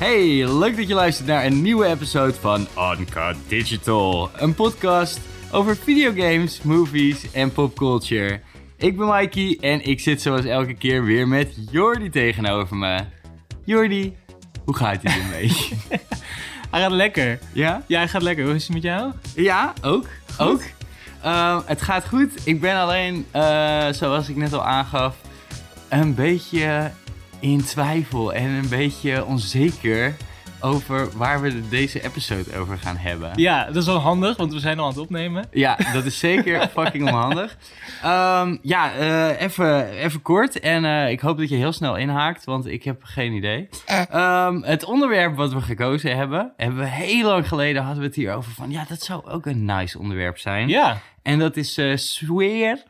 Hey, leuk dat je luistert naar een nieuwe episode van Uncut Digital. Een podcast over videogames, movies en popculture. Ik ben Mikey en ik zit zoals elke keer weer met Jordi tegenover me. Jordi, hoe gaat het ermee? Hij gaat lekker. ja? Ja, hij gaat lekker. Hoe is het met jou? Ja, ook. Ook. Ehm, het gaat goed. Ik ben alleen, eh, zoals ik net al aangaf, een beetje in twijfel en een beetje onzeker over waar we deze episode over gaan hebben. Ja, dat is wel handig, want we zijn al aan het opnemen. Ja, dat is zeker fucking onhandig. Ehm, ja, eh, even, even kort. En eh, ik hoop dat je heel snel inhaakt, want ik heb geen idee. Ehm, het onderwerp wat we gekozen hebben, hebben we heel lang geleden hadden we het hier over van... Ja, dat zou ook een nice onderwerp zijn. Ja, En dat is sfeer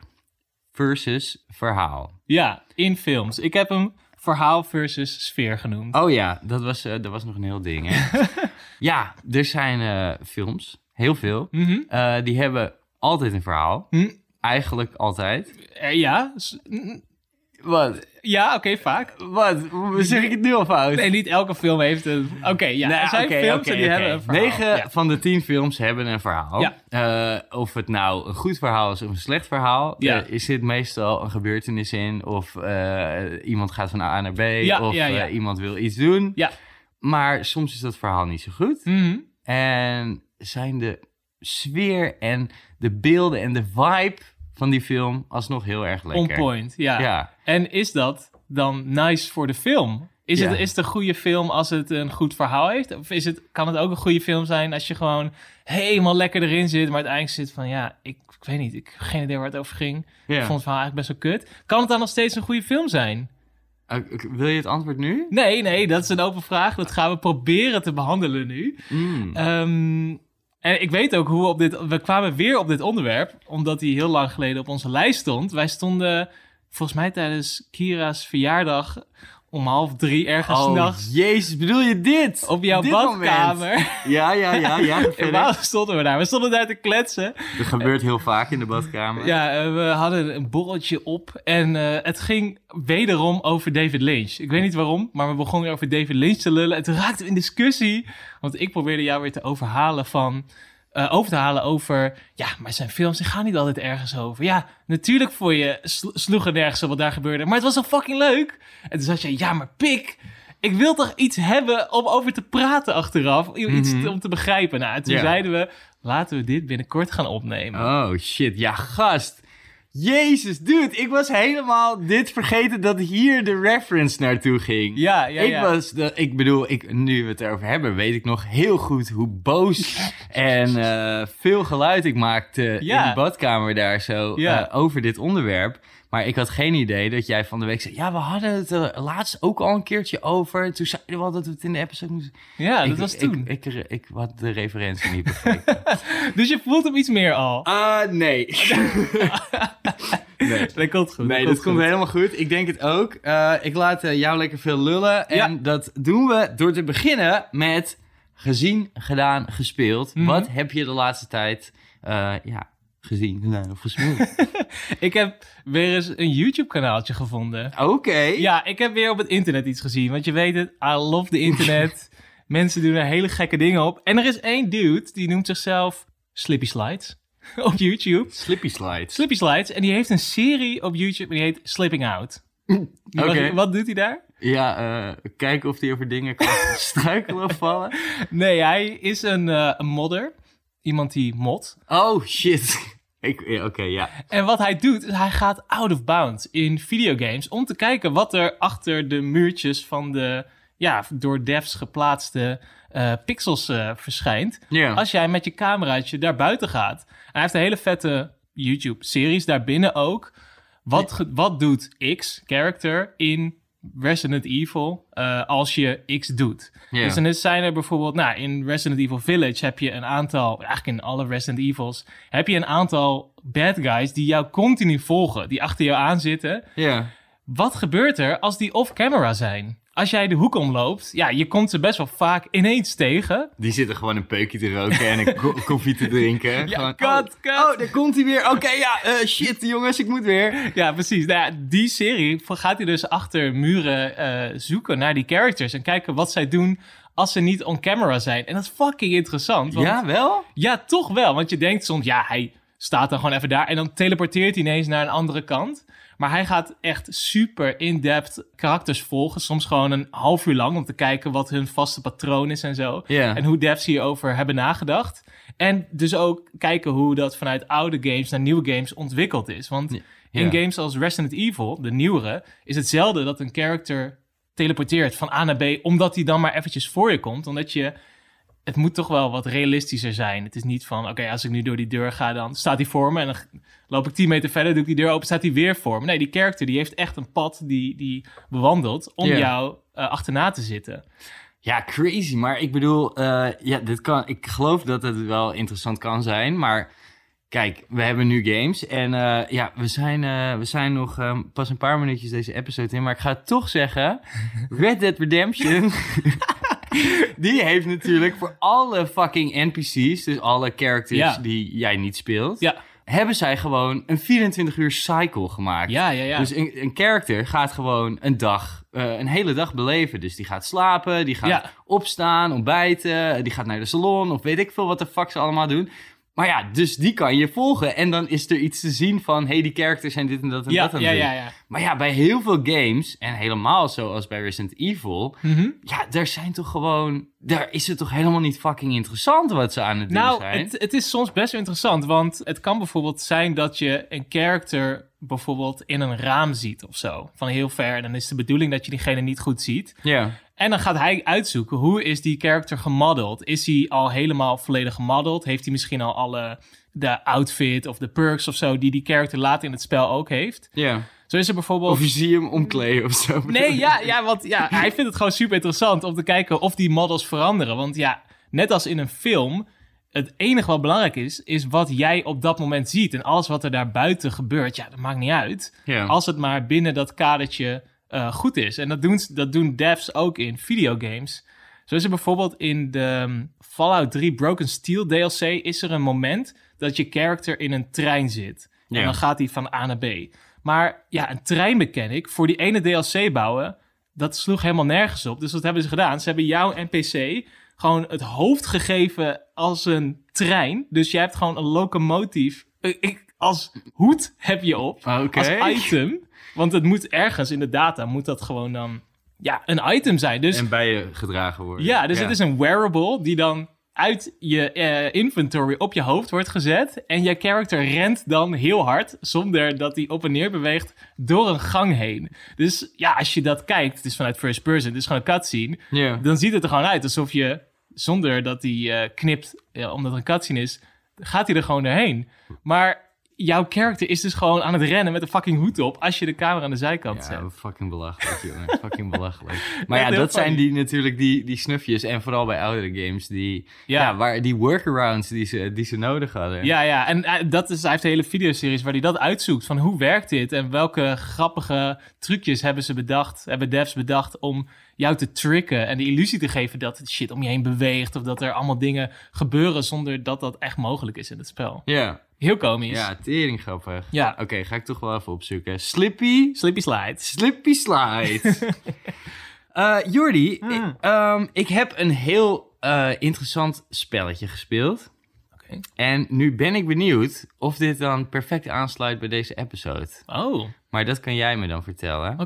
versus verhaal. ja, in films. Ik heb hem verhaal versus sfeer genoemd. Oh ja, dat was, eh, dat was nog een heel ding, hè? ja, er zijn eh, films, heel veel. Mhm. Eh, die hebben altijd een verhaal. Hm. Eigenlijk altijd. Ja, Wat? ja oké, vaak. Wat? Zeg ik het nu al fout? Nee, niet elke film heeft een... Oké, ja, Nee, er zijn oké, films en die hebben een verhaal. Negen Ja. van de tien films hebben een verhaal. Ja. Eh, of het nou een goed verhaal is of een slecht verhaal, Ja. er zit meestal een gebeurtenis in. Of eh, iemand gaat van A naar B, of eh, iemand wil iets doen. Ja. Maar soms is dat verhaal niet zo goed. Mhm. En zijn de sfeer en de beelden en de vibe van die film alsnog heel erg On lekker. point, ja. Ja. En is dat dan nice voor de film? Is, Ja. het, is het een goede film als het een goed verhaal heeft? Of is het, kan het ook een goede film zijn als je gewoon helemaal lekker erin zit, maar uiteindelijk zit van ja, ik, ik weet niet, ik heb geen idee waar het over ging. Ja. Ik vond het verhaal eigenlijk best wel kut. Kan het dan nog steeds een goede film zijn? Eh, wil je het antwoord nu? Nee, nee, dat is een open vraag. Dat gaan we proberen te behandelen nu. Mm. Ehm, en ik weet ook hoe we op dit... We kwamen weer op dit onderwerp, omdat hij heel lang geleden op onze lijst stond. Wij stonden volgens mij tijdens Kira's verjaardag om half drie ergens Oh, nachts jezus, bedoel je dit? op jouw Dit badkamer. moment? Ja, ja, ja, ja. En waarom stonden we daar? We stonden daar te kletsen. Dat gebeurt heel vaak in de badkamer. Ja, eh, we hadden een borreltje op en eh, het ging wederom over David Lynch. Ik weet niet waarom, maar we begonnen over David Lynch te lullen. En toen raakten we in discussie, want ik probeerde jou weer te overhalen van... eh, over te halen over, ja, maar zijn films die gaan niet altijd ergens over. Ja, natuurlijk voor je sl- sloeg er nergens op wat daar gebeurde, maar het was zo fucking leuk. En toen zei je, ja, maar pik, ik wil toch iets hebben om over te praten achteraf, iets Mhm. om te begrijpen. Nou, en toen zeiden we, laten we dit binnenkort gaan opnemen. Oh shit, ja gast. Jezus, dude, ik was helemaal dit vergeten dat hier de reference naartoe ging. Ja, ja, ik ja. was, de, ik bedoel, ik, nu we het erover hebben, weet ik nog heel goed hoe boos en eh, veel geluid ik maakte in Ja. die badkamer daar zo Ja. eh, over dit onderwerp. Maar ik had geen idee dat jij van de week zei, ja, we hadden het er laatst ook al een keertje over. Toen zeiden we al dat we het in de episode moesten... Ja, dat was toen. Ik, ik, ik, had de referentie niet begrepen. dus je voelt hem iets meer al. Ah, nee. nee. dat komt goed. Nee, dat komt helemaal goed. Ik denk het ook. Eh, ik laat eh, jou lekker veel lullen. En Ja. dat doen we door te beginnen met gezien, gedaan, gespeeld. Mhm. Wat heb je de laatste tijd eh, ja, gezien, gedaan of gespeeld? Ik heb weer eens een YouTube-kanaaltje gevonden. Oké. Ja, ik heb weer op het internet iets gezien. Want je weet het, I love the internet. Mensen doen er hele gekke dingen op. En er is één dude, die noemt zichzelf Slippy Slides op YouTube. Slippy slides. Slippy Slides. En die heeft een serie op YouTube en die heet Slipping Out. Oké. Wat doet hij daar? Ja, eh, kijken of die over dingen kan struikelen of vallen. Nee, hij is een, eh, een modder. Iemand die mod. Oh, shit. Ik- ja, Oké, ja. En wat hij doet, is hij gaat out of bounds in videogames om te kijken wat er achter de muurtjes van de ja, door devs geplaatste eh, pixels eh, verschijnt. Als jij met je cameraatje daar buiten gaat. Hij heeft een hele vette YouTube-series daarbinnen ook. Wat, wat doet X, character, in Resident Evil eh, als je X doet? Dus dan zijn er bijvoorbeeld, nou, in Resident Evil Village heb je een aantal, eigenlijk in alle Resident Evils, heb je een aantal bad guys die jou continu volgen, die achter jou aanzitten. Ja. Wat gebeurt er als die off-camera zijn? Als jij de hoek omloopt, ja, je komt ze best wel vaak ineens tegen. Die zitten gewoon een peukje te roken en een ko- koffie te drinken. Ja, Gewoon, cut, oh, cut. Oh, daar komt hij weer. Oké, ja, eh, shit jongens, ik moet weer. Ja, precies. Nou ja, die serie gaat hij dus achter muren eh, zoeken naar die characters en kijken wat zij doen als ze niet on camera zijn. En dat is fucking interessant. Want, Ja, wel? ja, toch wel. Want je denkt soms, ja, hij staat dan gewoon even daar. En dan teleporteert hij ineens naar een andere kant. Maar hij gaat echt super in-depth karakters volgen. Soms gewoon een half uur lang om te kijken wat hun vaste patroon is en zo. En hoe devs hierover hebben nagedacht. En dus ook kijken hoe dat vanuit oude games naar nieuwe games ontwikkeld is. Want in games als Resident Evil, de nieuwere, is het zelden dat een character teleporteert van A naar B, omdat hij dan maar eventjes voor je komt. Omdat je, het moet toch wel wat realistischer zijn. Het is niet van, oké, als ik nu door die deur ga, dan staat hij voor me. En dan loop ik 10 meter verder, doe ik die deur open, staat hij weer voor me. Nee, die character die heeft echt een pad die, die bewandelt om jou eh, achterna te zitten. Ja, crazy. Maar ik bedoel, eh, ja, dit kan, ik geloof dat het wel interessant kan zijn. Maar kijk, we hebben nu games. En eh, ja, we zijn, we zijn nog pas een paar minuutjes deze episode in. Maar ik ga toch zeggen, Red Dead Redemption... die heeft natuurlijk voor alle fucking NPC's, dus alle characters Ja. die jij niet speelt... Ja, hebben zij gewoon een 24 uur cycle gemaakt. ja, ja. ja. Dus een, een character gaat gewoon een dag, eh, een hele dag beleven. Dus die gaat slapen, die gaat Ja. opstaan, ontbijten, die gaat naar de salon of weet ik veel wat de fuck ze allemaal doen. Maar ja, dus die kan je volgen. En dan is er iets te zien van, hey, die characters zijn dit en dat en ja, dat aan ja, ja, ja. Maar ja, bij heel veel games, en helemaal zoals bij Resident Evil... Mhm. Ja, daar zijn toch gewoon... Daar is het toch helemaal niet fucking interessant wat ze aan het doen Nou, zijn? het, het is soms best wel interessant, want het kan bijvoorbeeld zijn dat je een character bijvoorbeeld in een raam ziet of zo, van heel ver. En dan is de bedoeling dat je diegene niet goed ziet. Ja. En dan gaat hij uitzoeken, hoe is die character gemodeld? Is hij al helemaal volledig gemodeld? Heeft hij misschien al alle, de outfit of de perks of zo, die die character later in het spel ook heeft? Ja. Zo is er bijvoorbeeld... Of je ziet hem omkleden of zo. Nee, ja, ja, want ja, hij vindt het gewoon super interessant om te kijken of die models veranderen. Want ja, net als in een film, het enige wat belangrijk is, is wat jij op dat moment ziet. En alles wat er daarbuiten gebeurt, ja, dat maakt niet uit. Ja. Als het maar binnen dat kadertje eh, goed is. En dat doen, dat doen devs ook in videogames. Zo is er bijvoorbeeld in de um, Fallout 3 Broken Steel DLC is er een moment dat je character in een trein zit. En Ja. dan gaat hij van A naar B. Maar ja, een treinmechanic voor die ene DLC bouwen, dat sloeg helemaal nergens op. Dus wat hebben ze gedaan? Ze hebben jouw NPC gewoon het hoofd gegeven als een trein. Dus je hebt gewoon een locomotief eh, ik- als hoed heb je op, Oké. als item. Want het moet ergens in de data, moet dat gewoon dan ja, een item zijn. Dus En bij je gedragen worden. ja, dus het is een wearable die dan uit je eh, inventory op je hoofd wordt gezet. En je character rent dan heel hard, zonder dat hij op en neer beweegt, door een gang heen. Dus ja, als je dat kijkt, het is vanuit first person, het is gewoon een cutscene. Ja. Dan ziet het er gewoon uit alsof je, zonder dat hij eh, knipt, ja, omdat er een cutscene is, gaat hij er gewoon doorheen. Maar jouw character is dus gewoon aan het rennen met een fucking hoed op, als je de camera aan de zijkant zet. Ja, fucking belachelijk, jongen. fucking belachelijk. Maar ja, dat zijn die natuurlijk die, die snufjes. En vooral bij oudere games, die, ja. Ja. waar, die workarounds die ze, die ze nodig hadden. Ja, ja, en eh, dat is, hij heeft een hele videoseries waar hij dat uitzoekt. Van hoe werkt dit en welke grappige trucjes hebben ze bedacht, hebben devs bedacht om jou te tricken en de illusie te geven dat het shit om je heen beweegt of dat er allemaal dingen gebeuren zonder dat dat echt mogelijk is in het spel. Ja, Heel komisch. ja tering grappig. Ja. Oké, ga ik toch wel even opzoeken. Slippy, Slippy slide. Slippy Slide. Eh Jordi, Hmm. ik, ehm, ik heb een heel eh, interessant spelletje gespeeld. Oké. En nu ben ik benieuwd of dit dan perfect aansluit bij deze episode. Oh, oké. Maar dat kan jij me dan vertellen.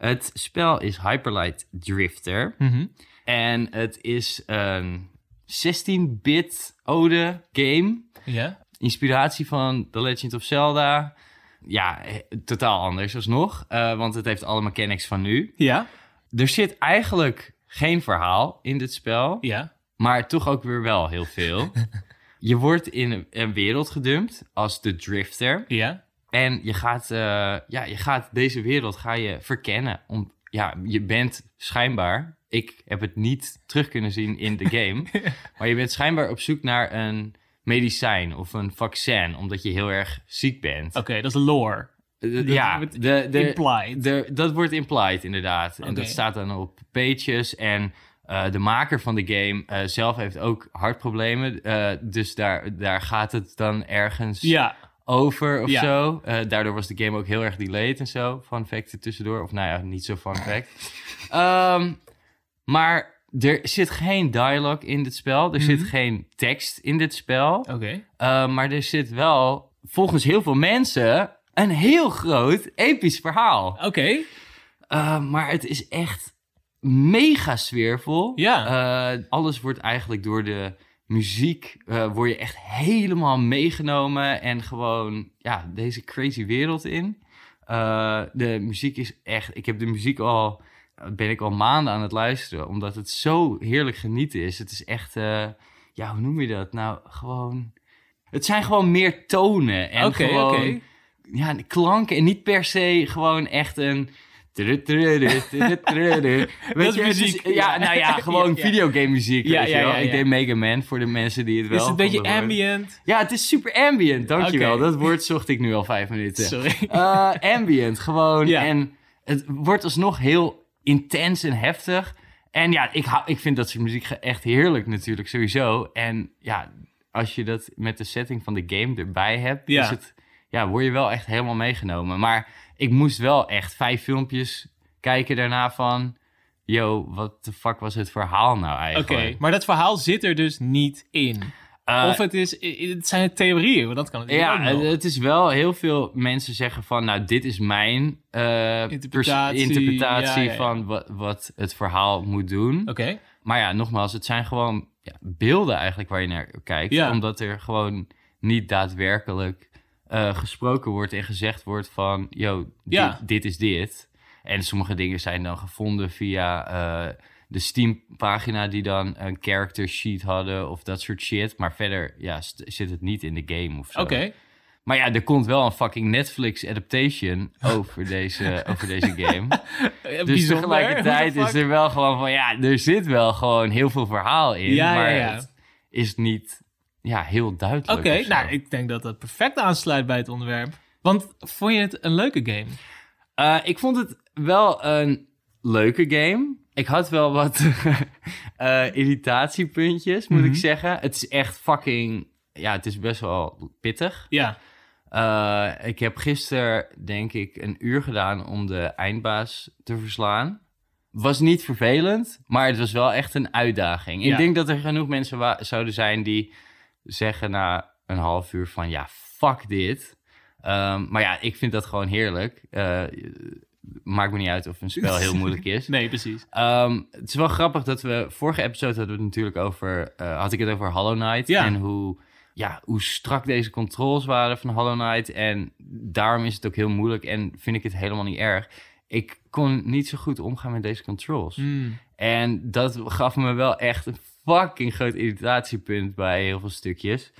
Het spel is Hyperlight Drifter. Mhm. En het is een 16-bit ode game. Ja. Inspiratie van The Legend of Zelda. Ja, eh, totaal anders alsnog. eh want het heeft alle mechanics van nu. Ja. Er zit eigenlijk geen verhaal in dit spel. Ja. Maar toch ook weer wel heel veel. je wordt in een wereld gedumpt als de Drifter. Ja. En je gaat, eh, ja, je gaat deze wereld ga je verkennen. Om, ja, je bent schijnbaar... Ik heb het niet terug kunnen zien in de game. maar je bent schijnbaar op zoek naar een medicijn of een vaccin. Omdat je heel erg ziek bent. Oké, dat is lore. Dat ja, wordt de, de, Implied. de, dat wordt implied inderdaad. En dat staat dan op pages. En eh, de maker van de game eh, zelf heeft ook hartproblemen. Dus daar, daar gaat het dan ergens Ja. Over of Ja. zo. Eh, daardoor was de game ook heel erg delayed en zo. Fun fact er tussendoor. Of nou ja, niet zo fun fact. Ehm, maar er zit geen dialogue in dit spel. Er zit Mhm. geen tekst in dit spel. Oké. Uh, maar er zit wel, volgens heel veel mensen, een heel groot episch verhaal. Oké. Uh, maar het is echt mega sfeervol. Ja. Alles wordt eigenlijk door de muziek, uh, word je echt helemaal meegenomen en gewoon, ja, deze crazy wereld in. Uh, de muziek is echt, ik heb de muziek al, ben ik al maanden aan het luisteren, omdat het zo heerlijk genieten is. Het is echt, uh, ja, hoe noem je dat? Nou, gewoon, het zijn gewoon meer tonen en Oké, gewoon, oké. ja, klanken en niet per se gewoon echt een... Weet je, muziek. ja, nou ja, gewoon videogame muziek. Ja, ja, ja, Ik deed Mega Man voor de mensen die het wel Is het een beetje ambient? Ja, het is super ambient, dankjewel. Oké. Dat woord zocht ik nu al vijf minuten. Sorry. Eh, ambient, gewoon. En het wordt alsnog heel intens en heftig. En ja, ik, hou, ik vind dat soort muziek echt heerlijk natuurlijk, sowieso. En ja, als je dat met de setting van de game erbij hebt, is het, ja, word je wel echt helemaal meegenomen. Maar ik moest wel echt vijf filmpjes kijken daarna van... Yo, wat de fuck was het verhaal nou Oké, eigenlijk? maar dat verhaal zit er dus niet in. Eh, of het, is, het zijn theorieën, want dat kan het Ja, het, is wel heel veel mensen zeggen van, nou, dit is mijn eh, Interpretatie, interpretatie ja, ja, ja. van wat, wat het verhaal moet doen. Oké, Maar ja, nogmaals, het zijn gewoon ja, beelden eigenlijk waar je naar kijkt. Omdat er gewoon niet daadwerkelijk eh, gesproken wordt en gezegd wordt van, yo, Ja. dit, dit is dit. En sommige dingen zijn dan gevonden via eh, de Steam-pagina die dan een character sheet hadden of dat soort shit. Maar verder ja, zit het niet in de game of zo. oké. Maar ja, er komt wel een fucking Netflix adaptation over deze, over deze game. Eh, Dus tegelijkertijd is er wel gewoon van, ja, er zit wel gewoon heel veel verhaal in. Ja, ja, maar ja. het is niet ja, heel duidelijk. Oké, nou, ik denk dat dat perfect aansluit bij het onderwerp. Want vond je het een leuke game? Eh, ik vond het wel een leuke game. Ik had wel wat eh, irritatiepuntjes, moet Mhm. ik zeggen. Het is echt fucking... Ja, het is best wel pittig. Ja, Eh, ik heb gisteren, denk ik, een uur gedaan om de eindbaas te verslaan. Was niet vervelend, maar het was wel echt een uitdaging. Ja. Ik denk dat er genoeg mensen zouden zijn die zeggen na een half uur van... ja, fuck dit. Ehm, maar ja, ik vind dat gewoon heerlijk. Eh, maakt me niet uit of een spel heel moeilijk is. nee, precies. Ehm, het is wel grappig dat we... Vorige episode hadden we het natuurlijk over... eh, had ik het over Hollow Knight. Ja. En hoe, ja, hoe strak deze controls waren van Hollow Knight. En daarom is het ook heel moeilijk. En vind ik het helemaal niet erg. Ik kon niet zo goed omgaan met deze controls. Hmm. En dat gaf me wel echt een fucking groot irritatiepunt bij heel veel stukjes.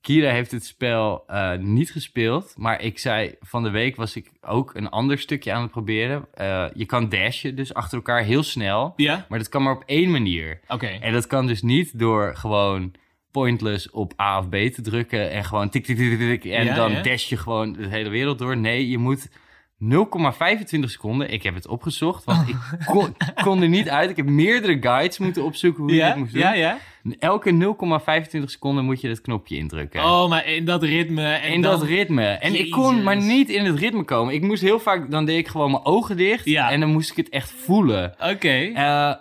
Kira heeft het spel eh, niet gespeeld, maar ik zei van de week was ik ook een ander stukje aan het proberen. Eh, je kan dashen, dus achter elkaar heel snel, Ja, maar dat kan maar op één manier. oké. En dat kan dus niet door gewoon pointless op A of B te drukken en gewoon tik tik tik tik, tik en Ja, dan ja. dash je gewoon de hele wereld door. Nee, je moet 0,25 seconden. Ik heb het opgezocht, want ik kon, kon er niet uit. Ik heb meerdere guides moeten opzoeken hoe je Ja, dit moest doen. ja, ja. Elke 0,25 seconden moet je dat knopje indrukken. Oh, maar in dat ritme. En in dan... dat ritme. En ik kon maar niet in het ritme komen. Ik moest heel vaak, dan deed ik gewoon mijn ogen dicht. Ja. En dan moest ik het echt voelen. Oké. Eh,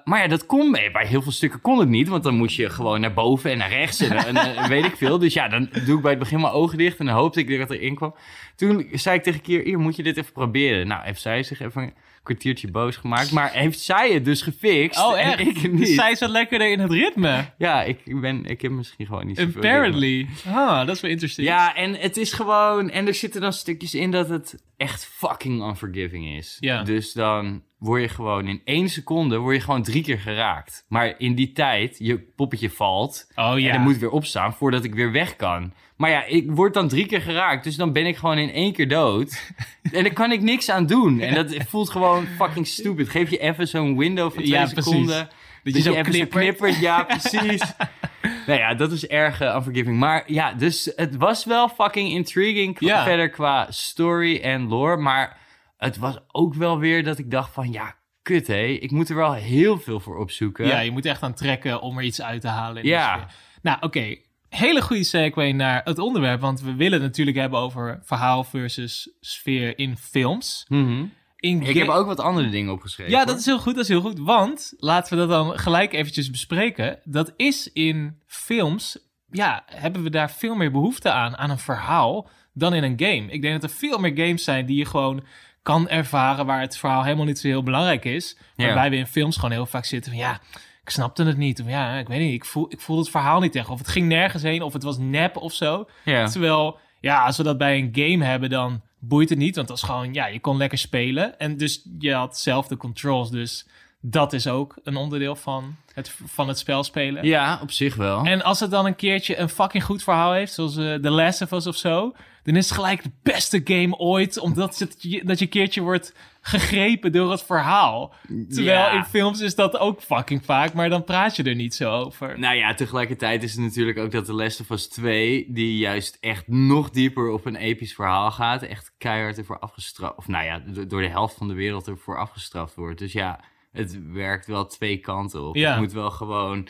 maar ja, dat kon bij heel veel stukken kon het niet. Want dan moest je gewoon naar boven en naar rechts en, en, eh, weet ik veel. Dus ja, dan doe ik bij het begin mijn ogen dicht en dan hoopte ik dat het erin kwam. Toen zei ik tegen Kier, hier moet je dit even proberen. Nou, heeft zij zich even kwartiertje boos gemaakt. Maar heeft zij het dus gefixt Oh, en echt? ik het Dus niet. zij zat lekkerder in het ritme. Ja, ik, ben, ik heb misschien gewoon niet zoveel... Apparently. Ah, dat is wel interessant. Ja, en het is gewoon... En er zitten dan stukjes in dat het echt fucking unforgiving is. Ja. Dus dan word je gewoon in één seconde word je gewoon drie keer geraakt. Maar in die tijd, je poppetje valt... Oh ja. En dan moet weer opstaan voordat ik weer weg kan. Maar ja, ik word dan drie keer geraakt. Dus dan ben ik gewoon in één keer dood. en daar kan ik niks aan doen. En dat voelt gewoon fucking stupid. Geef je even zo'n window van twee Ja, seconden. Dat je zo even knippert. knippert. Ja, precies. nou ja, dat is erg eh, unforgiving. Maar ja, dus het was wel fucking intriguing. Ja. Verder qua story en lore. Maar het was ook wel weer dat ik dacht van... Ja, kut hé. Ik moet er wel heel veel voor opzoeken. Ja, je moet echt aan trekken om er iets uit te halen. Ja. Nou, oké. Hele goede segue naar het onderwerp. Want we willen het natuurlijk hebben over verhaal versus sfeer in films. Mhm. in Ik heb ook wat andere dingen opgeschreven. Ja, hoor. dat is heel goed, dat is heel goed. Want, laten we dat dan gelijk eventjes bespreken. Dat is in films, ja, hebben we daar veel meer behoefte aan, aan een verhaal, dan in een game. Ik denk dat er veel meer games zijn die je gewoon kan ervaren, waar het verhaal helemaal niet zo heel belangrijk is. Ja. Waarbij we in films gewoon heel vaak zitten van, ja, ik snapte het niet. Of ja, ik weet niet, ik voel, ik voel het verhaal niet echt. Of het ging nergens heen, of het was nep of zo. Ja. Terwijl, ja, als we dat bij een game hebben, dan boeit het niet. Want dat is gewoon, ja, je kon lekker spelen. En dus je had zelf de controls. Dus dat is ook een onderdeel van het, van het spel spelen. ja, op zich wel. En als het dan een keertje een fucking goed verhaal heeft, zoals eh The Last of Us of zo, dan is het gelijk de beste game ooit, omdat het, je- dat je een keertje wordt gegrepen door het verhaal. Terwijl Ja. in films is dat ook fucking vaak, maar dan praat je er niet zo over. Nou ja, tegelijkertijd is het natuurlijk ook dat The Last of Us 2... die juist echt nog dieper op een episch verhaal gaat... echt keihard ervoor afgestraft... of nou ja, do- door de helft van de wereld ervoor afgestraft wordt. Dus ja, het werkt wel twee kanten op. Ja. Het moet wel gewoon...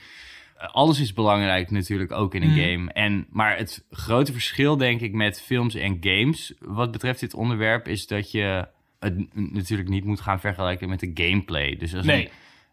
eh, Alles is belangrijk natuurlijk ook in een Mhm. game. En, maar het grote verschil denk ik met films en games... wat betreft dit onderwerp is dat je... het natuurlijk niet moet gaan vergelijken met de gameplay. Dus als Nee.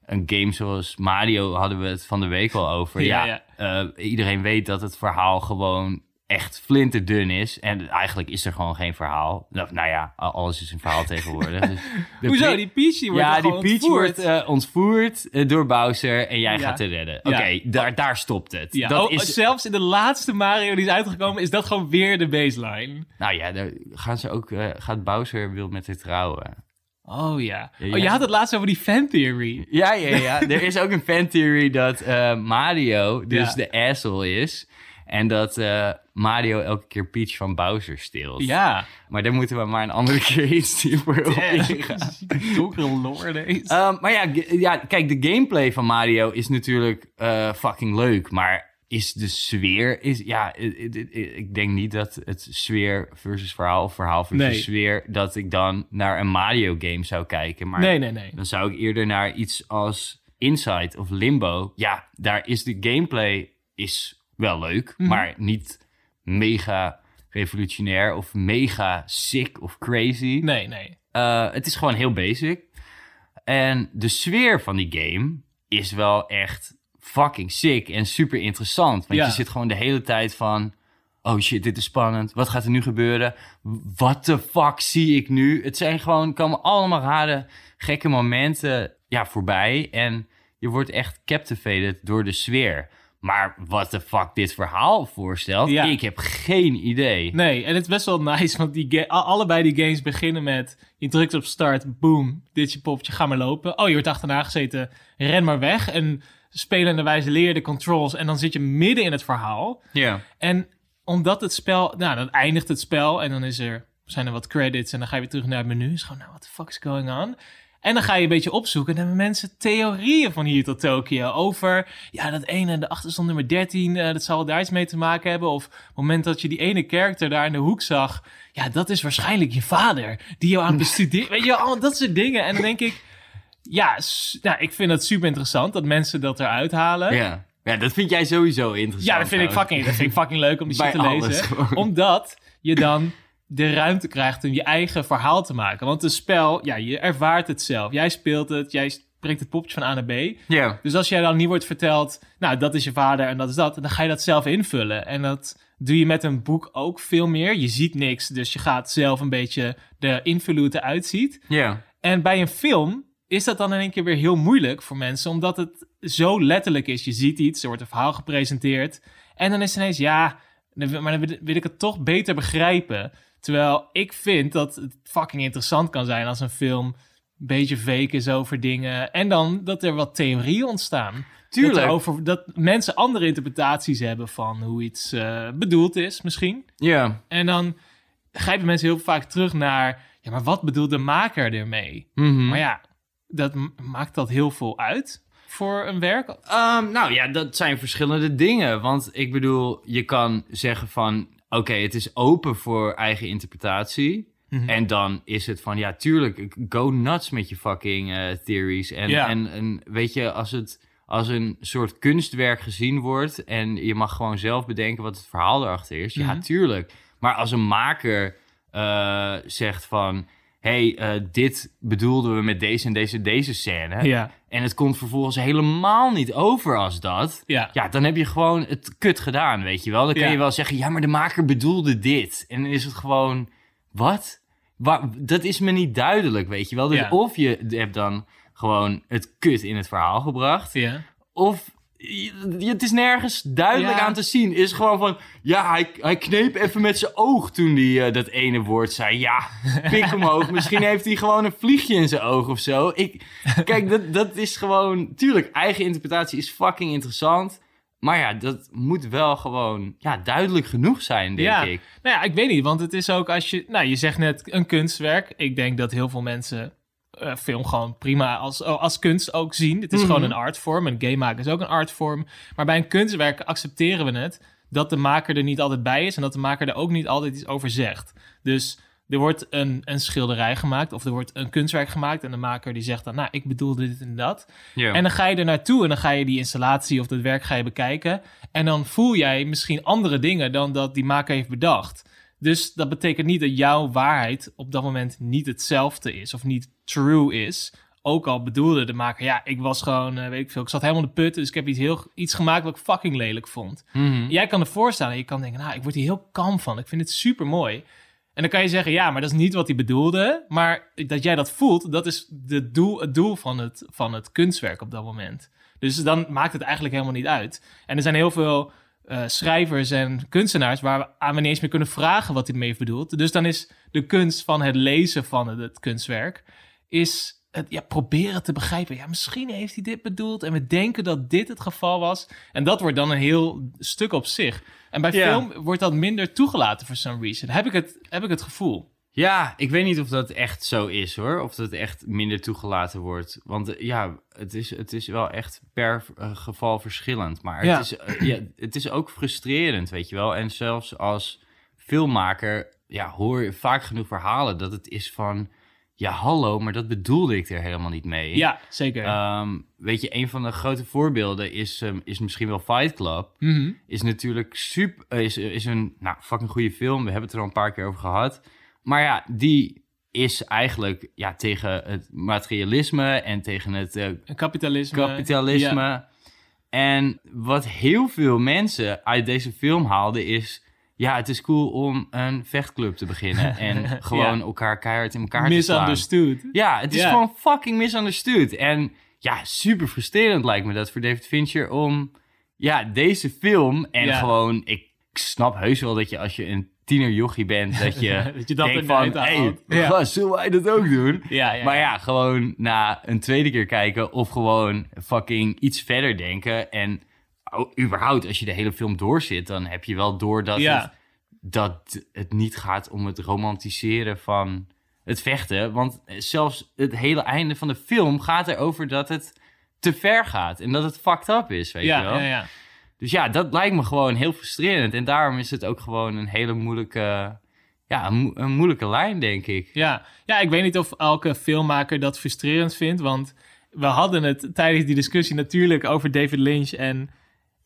een, een game zoals Mario hadden we het van de week al over. Ja, Ja, eh, iedereen weet dat het verhaal gewoon echt flinterdun is. En eigenlijk is er gewoon geen verhaal. Nou, nou ja, alles is een verhaal tegenwoordig. Dus Hoezo? Die Peach die wordt ja, die gewoon Peach ontvoerd. wordt eh, ontvoerd eh, door Bowser en jij Ja. gaat te redden. Ja. Oké, daar, daar stopt het. Ja, dat oh, is, zelfs in de laatste Mario die is uitgekomen, is dat gewoon weer de baseline. nou ja, daar gaan ze ook, eh, gaat Bowser wil met haar trouwen. Oh ja. Oh, je had het laatst over die fan theory. Ja, ja, ja. er is ook een fan-theory dat eh, Mario dus de asshole is. En dat eh, Mario elke keer Peach van Bowser steelt. Ja. Maar daar moeten we maar een andere keer iets dieper op ingaan. Donkere lore deze. Maar ja, ja, kijk, de gameplay van Mario is natuurlijk eh, fucking leuk. Maar is de sfeer... Is, ja, ik denk niet dat het sfeer versus verhaal of verhaal versus Nee. sfeer... dat ik dan naar een Mario game zou kijken. Maar nee, nee, nee. dan zou ik eerder naar iets als Inside of Limbo. Ja, daar is de gameplay is wel leuk, Mhm. maar niet mega revolutionair of mega sick of crazy. Nee, nee. Eh, het is gewoon heel basic. En de sfeer van die game is wel echt fucking sick en super interessant. Want Ja. je zit gewoon de hele tijd van... Oh shit, dit is spannend. Wat gaat er nu gebeuren? What the fuck zie ik nu? Het zijn gewoon, komen allemaal rare, gekke momenten ja, voorbij. En je wordt echt captivated door de sfeer. Maar wat de fuck dit verhaal voorstelt, Ja. ik heb geen idee. Nee, en het is best wel nice, want die allebei die games beginnen met... Je drukt op start, boom, dit is je poppetje, ga maar lopen. Oh, je wordt achterna gezeten, ren maar weg. En spelende wijze leer je de controls en dan zit je midden in het verhaal. Ja. En omdat het spel, nou, dan eindigt het spel en dan is er, zijn er wat credits en dan ga je weer terug naar het menu. Is gewoon, nou, what the fuck is going on? En dan ga je een beetje opzoeken en dan hebben mensen theorieën van hier tot Tokio over, ja, dat ene, de achterstand nummer 13, eh, dat zal daar iets mee te maken hebben. Of op het moment dat je die ene character daar in de hoek zag, ja, dat is waarschijnlijk je vader die jou aan het bestuderen, weet je allemaal dat soort dingen. En dan denk ik, ja, nou, ik vind het super interessant dat mensen dat eruit halen. Ja. ja, dat vind jij sowieso interessant. Ja, dat vind, ik fucking, dat vind ik fucking leuk om die shit te lezen. gewoon. Omdat je dan de ruimte krijgt om je eigen verhaal te maken. Want een spel, ja, je ervaart het zelf. Jij speelt het, jij brengt het popje van A naar B. Ja. Dus als jij dan niet wordt verteld, nou, dat is je vader en dat is dat, dan ga je dat zelf invullen. En dat doe je met een boek ook veel meer. Je ziet niks, dus je gaat zelf een beetje de invullen hoe het eruit ziet. Ja. En bij een film is dat dan in één keer weer heel moeilijk voor mensen, omdat het zo letterlijk is. Je ziet iets, er wordt een verhaal gepresenteerd. En dan is het ineens, ja, maar dan wil ik het toch beter begrijpen. Terwijl ik vind dat het fucking interessant kan zijn als een film een beetje fake is over dingen. En dan dat er wat theorieën ontstaan. Tuurlijk. Dat, er over, dat mensen andere interpretaties hebben van hoe iets eh, bedoeld is, misschien. Ja. En dan grijpen mensen heel vaak terug naar... ja, maar wat bedoelt de maker ermee? Mhm. Maar ja, dat maakt dat heel veel uit voor een werk? Ehm, nou ja, dat zijn verschillende dingen. Want ik bedoel, je kan zeggen van... Oké, het is open voor eigen interpretatie. Mhm. En dan is het van, ja, tuurlijk, go nuts met je fucking eh, theories. En, en, en weet je, als het als een soort kunstwerk gezien wordt... en je mag gewoon zelf bedenken wat het verhaal erachter is... ja, Mhm. tuurlijk. Maar als een maker eh, zegt van... hey, eh, dit bedoelden we met deze en deze, deze scène. Ja, En het komt vervolgens helemaal niet over als dat. ja. Ja, dan heb je gewoon het kut gedaan, weet je wel. Dan kan Ja. je wel zeggen, ja, maar de maker bedoelde dit. En dan is het gewoon, wat? Waar, dat is me niet duidelijk, weet je wel. Dus of je hebt dan gewoon het kut in het verhaal gebracht... ja. Of het is nergens duidelijk Ja. aan te zien. Is gewoon van, ja, hij, hij kneep even met zijn oog toen hij eh, dat ene woord zei. Ja, pik omhoog. Misschien heeft hij gewoon een vliegje in zijn oog of zo. Ik, kijk, dat, dat is gewoon... Tuurlijk, eigen interpretatie is fucking interessant. Maar ja, dat moet wel gewoon ja, duidelijk genoeg zijn, denk Ja. ik. Nou ja, ik weet niet, want het is ook als je... Nou, je zegt net een kunstwerk. Ik denk dat heel veel mensen eh, film gewoon prima als, oh, als kunst ook zien. Het is Mhm. gewoon een artvorm. Een game maken is ook een artvorm. Maar bij een kunstwerk accepteren we het dat de maker er niet altijd bij is... en dat de maker er ook niet altijd iets over zegt. Dus er wordt een, een schilderij gemaakt of er wordt een kunstwerk gemaakt... en de maker die zegt dan, nou, ik bedoelde dit en dat. En dan ga je er naartoe en dan ga je die installatie of dat werk ga je bekijken. En dan voel jij misschien andere dingen dan dat die maker heeft bedacht. Dus dat betekent niet dat jouw waarheid op dat moment niet hetzelfde is of niet true is. Ook al bedoelde de maker, ja, ik was gewoon, eh, weet ik veel, ik zat helemaal in de put, dus ik heb iets, heel, iets gemaakt wat ik fucking lelijk vond. Mhm. Jij kan ervoor staan en je kan denken, nou, ik word hier heel kalm van. Ik vind het super mooi. En dan kan je zeggen, ja, maar dat is niet wat hij bedoelde. Maar dat jij dat voelt, dat is de doel, het doel van het, van het kunstwerk op dat moment. Dus dan maakt het eigenlijk helemaal niet uit. En er zijn heel veel eh, schrijvers en kunstenaars waar we aan we niet eens meer kunnen vragen wat hij ermee heeft bedoeld. Dus dan is de kunst van het lezen van het, het kunstwerk, is het ja, proberen te begrijpen. Ja, misschien heeft hij dit bedoeld en we denken dat dit het geval was. En dat wordt dan een heel stuk op zich. En bij Ja. film wordt dat minder toegelaten for some reason. Heb ik het, heb ik het gevoel. Ja, ik weet niet of dat echt zo is hoor. Of dat echt minder toegelaten wordt. Want eh, ja, het is, het is wel echt per eh, geval verschillend. Maar Ja. het, is, eh, ja, het is ook frustrerend, weet je wel. En zelfs als filmmaker ja, hoor je vaak genoeg verhalen dat het is van... Ja, hallo, maar dat bedoelde ik er helemaal niet mee. Ja, zeker. Ehm, weet je, een van de grote voorbeelden is, ehm, is misschien wel Fight Club Mhm. is natuurlijk super, eh, is, is een nou, fucking goede film. We hebben het er al een paar keer over gehad. Maar ja, die is eigenlijk ja, tegen het materialisme en tegen het eh, kapitalisme. kapitalisme. Ja. En wat heel veel mensen uit deze film haalden is... Ja, het is cool om een vechtclub te beginnen. En gewoon Ja. elkaar keihard in elkaar te slaan. Misunderstood. Ja, het is gewoon fucking misunderstood. En ja, super frustrerend lijkt me dat voor David Fincher om ja, deze film en Ja. gewoon, ik snap heus wel dat je als je een tienerjochie bent, dat je, Dat je dat denkt van, hey. Ja. zullen wij dat ook doen? Ja, maar ja. gewoon na een tweede keer kijken of gewoon fucking iets verder denken en überhaupt als je de hele film doorzit, dan heb je wel door dat Ja. het dat het niet gaat om het romantiseren van het vechten. Want zelfs het hele einde van de film gaat erover dat het te ver gaat. En dat het fucked up is, weet je Ja, wel. ja, ja. Dus ja, dat lijkt me gewoon heel frustrerend. En daarom is het ook gewoon een hele moeilijke... Ja, een, mo- een moeilijke lijn, denk ik. Ja. ja, ik weet niet of elke filmmaker dat frustrerend vindt, want we hadden het tijdens die discussie natuurlijk over David Lynch en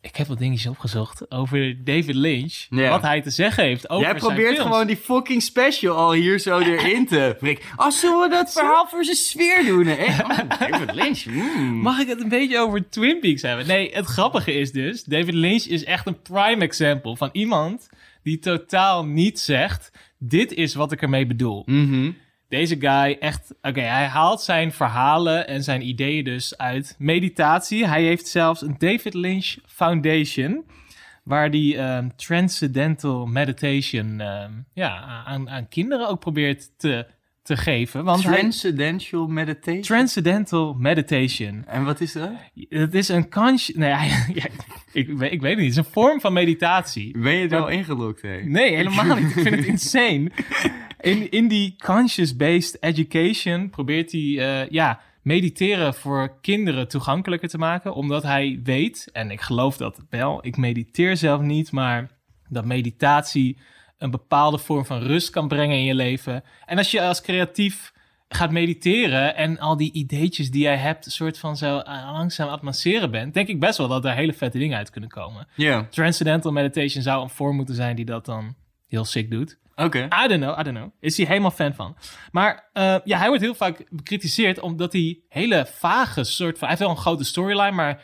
ik heb wat dingetjes opgezocht over David Lynch, Ja. wat hij te zeggen heeft over Jij probeert gewoon die fucking special al hier zo erin te prikken. Oh, zullen we dat verhaal voor zijn sfeer doen? Hè? Oh, David Lynch. mm. Mag ik het een beetje over Twin Peaks hebben? Nee, het grappige is dus, David Lynch is echt een prime example van iemand die totaal niet zegt, dit is wat ik ermee bedoel. Mhm. Deze guy echt, oké, hij haalt zijn verhalen en zijn ideeën dus uit meditatie. Hij heeft zelfs een David Lynch Foundation, waar hij ehm, transcendental meditation ehm, ja, aan, aan kinderen ook probeert te, te geven. Want hij- Transcendental meditation. transcendental meditation. en wat is dat? Het is een conscious... Nee, ja, ik, weet- ik weet het niet. Het is een vorm van meditatie. Ben je er al ingelogd, hè? Nee, helemaal niet. Ik vind het insane. In, in die conscious-based education probeert hij eh, ja, mediteren voor kinderen toegankelijker te maken. Omdat hij weet, en ik geloof dat wel, ik mediteer zelf niet, maar dat meditatie een bepaalde vorm van rust kan brengen in je leven. En als je als creatief gaat mediteren en al die ideetjes die jij hebt, een soort van zo eh, langzaam aan het masseren bent, denk ik best wel dat daar hele vette dingen uit kunnen komen. Ja. Transcendental meditation zou een vorm moeten zijn die dat dan heel sick doet. Oké. I don't know, I don't know. Is hij helemaal fan van. Maar uh, ja, hij wordt heel vaak bekritiseerd omdat hij hele vage soort van... Hij heeft wel een grote storyline, maar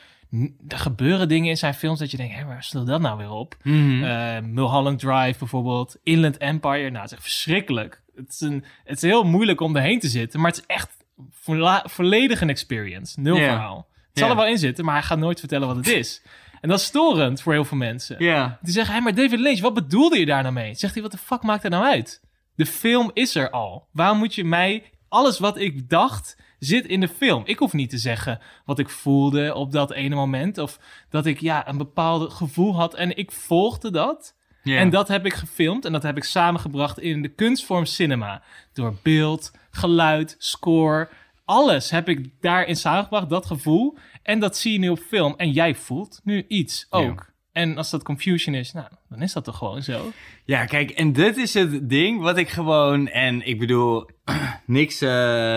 er gebeuren dingen in zijn films dat je denkt... Hé, waar stel dat nou weer op? Mm -hmm. uh, Mulholland Drive bijvoorbeeld, Inland Empire. Nou, het is echt verschrikkelijk. Het is, een, het is heel moeilijk om erheen te zitten, maar het is echt vo volledig een experience. Nul Yeah. verhaal. Het zal er wel in zitten, maar hij gaat nooit vertellen wat het is. En dat is storend voor heel veel mensen. Ja. Die zeggen, hé, maar David Lynch, wat bedoelde je daar nou mee? Zegt hij, wat de fuck maakt er nou uit? De film is er al. Waarom moet je mij... Alles wat ik dacht, zit in de film. Ik hoef niet te zeggen wat ik voelde op dat ene moment. Of dat ik ja, een bepaald gevoel had en ik volgde dat. En dat heb ik gefilmd en dat heb ik samengebracht in de kunstvorm cinema. Door beeld, geluid, score, alles heb ik daarin samengebracht, dat gevoel. En dat zie je nu op film. En jij voelt nu iets ook. En als dat confusion is, nou, dan is dat toch gewoon zo. Ja, kijk, en dit is het ding wat ik gewoon... En ik bedoel, niks eh,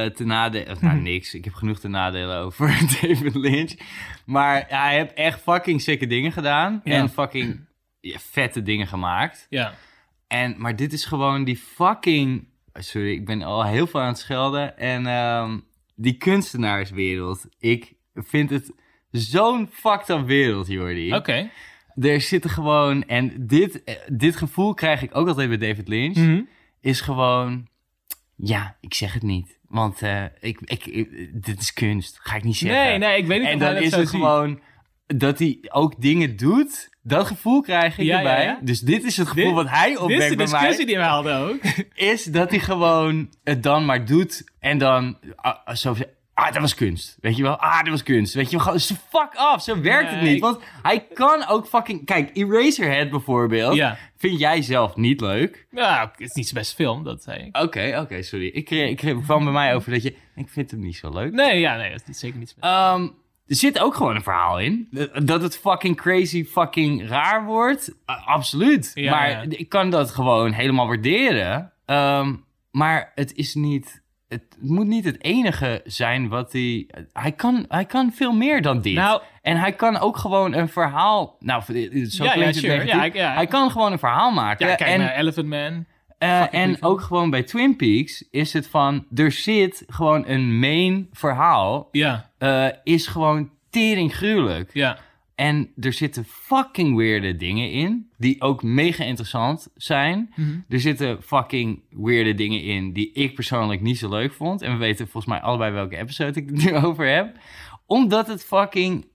te nadelen... Nou, niks. Ik heb genoeg te nadelen over David Lynch. Maar hij heeft echt fucking sikke dingen gedaan. Ja. En fucking ja, vette dingen gemaakt. Ja, En, maar dit is gewoon die fucking... Sorry, ik ben al heel veel aan het schelden. En ehm, die kunstenaarswereld. Ik vind het zo'n fucked up wereld, Jordi. oké. Er zitten gewoon... En dit, eh, dit gevoel krijg ik ook altijd bij David Lynch. Mhm. Is gewoon... Ja, ik zeg het niet. Want eh, ik, ik, ik- dit is kunst. Ga ik niet zeggen. Nee, nee, ik weet niet En of hij dan dat is het ziet. gewoon dat hij ook dingen doet. Dat gevoel krijg ik Ja, erbij. ja, ja. Dus dit is het gevoel Dit- wat hij Dit is opwekt de bij mij discussie die we hadden ook. is dat hij gewoon het dan maar doet en dan ah, zo ah, dat was kunst. Weet je wel? Ah, dat was kunst. Weet je wel? Gewoon, zo fuck af, zo werkt het niet. Want hij kan ook fucking... Kijk, Eraserhead bijvoorbeeld, Ja. vind jij zelf niet leuk. Ja, het is niet zijn beste film, dat zei ik. Oké, oké, sorry. Ik, kreeg- ik kreeg- kwam bij mij over dat je... Ik vind hem niet zo leuk. Nee, ja, nee, dat is zeker niet zijn Ehm, er zit ook gewoon een verhaal in. Dat het fucking crazy fucking raar wordt. Uh, absoluut. Ja, maar ja. ik kan dat gewoon helemaal waarderen. Ehm, maar het is niet... Het moet niet het enige zijn wat hij... Hij kan, hij kan veel meer dan dit. Nou, en hij kan ook gewoon een verhaal... Nou, zo Ja, klinkt ja, het sure. negatief. Ja, ik- ja. Hij kan gewoon een verhaal maken. ja, kijk en naar Elephant Man. eh, en ook gewoon bij Twin Peaks is het van... Er zit gewoon een main verhaal. Ja, eh, is gewoon tering gruwelijk. ja. En er zitten fucking weirde dingen in. Die ook mega interessant zijn. Mhm. Er zitten fucking weirde dingen in die ik persoonlijk niet zo leuk vond. En we weten volgens mij allebei welke episode ik het nu over heb. Omdat het fucking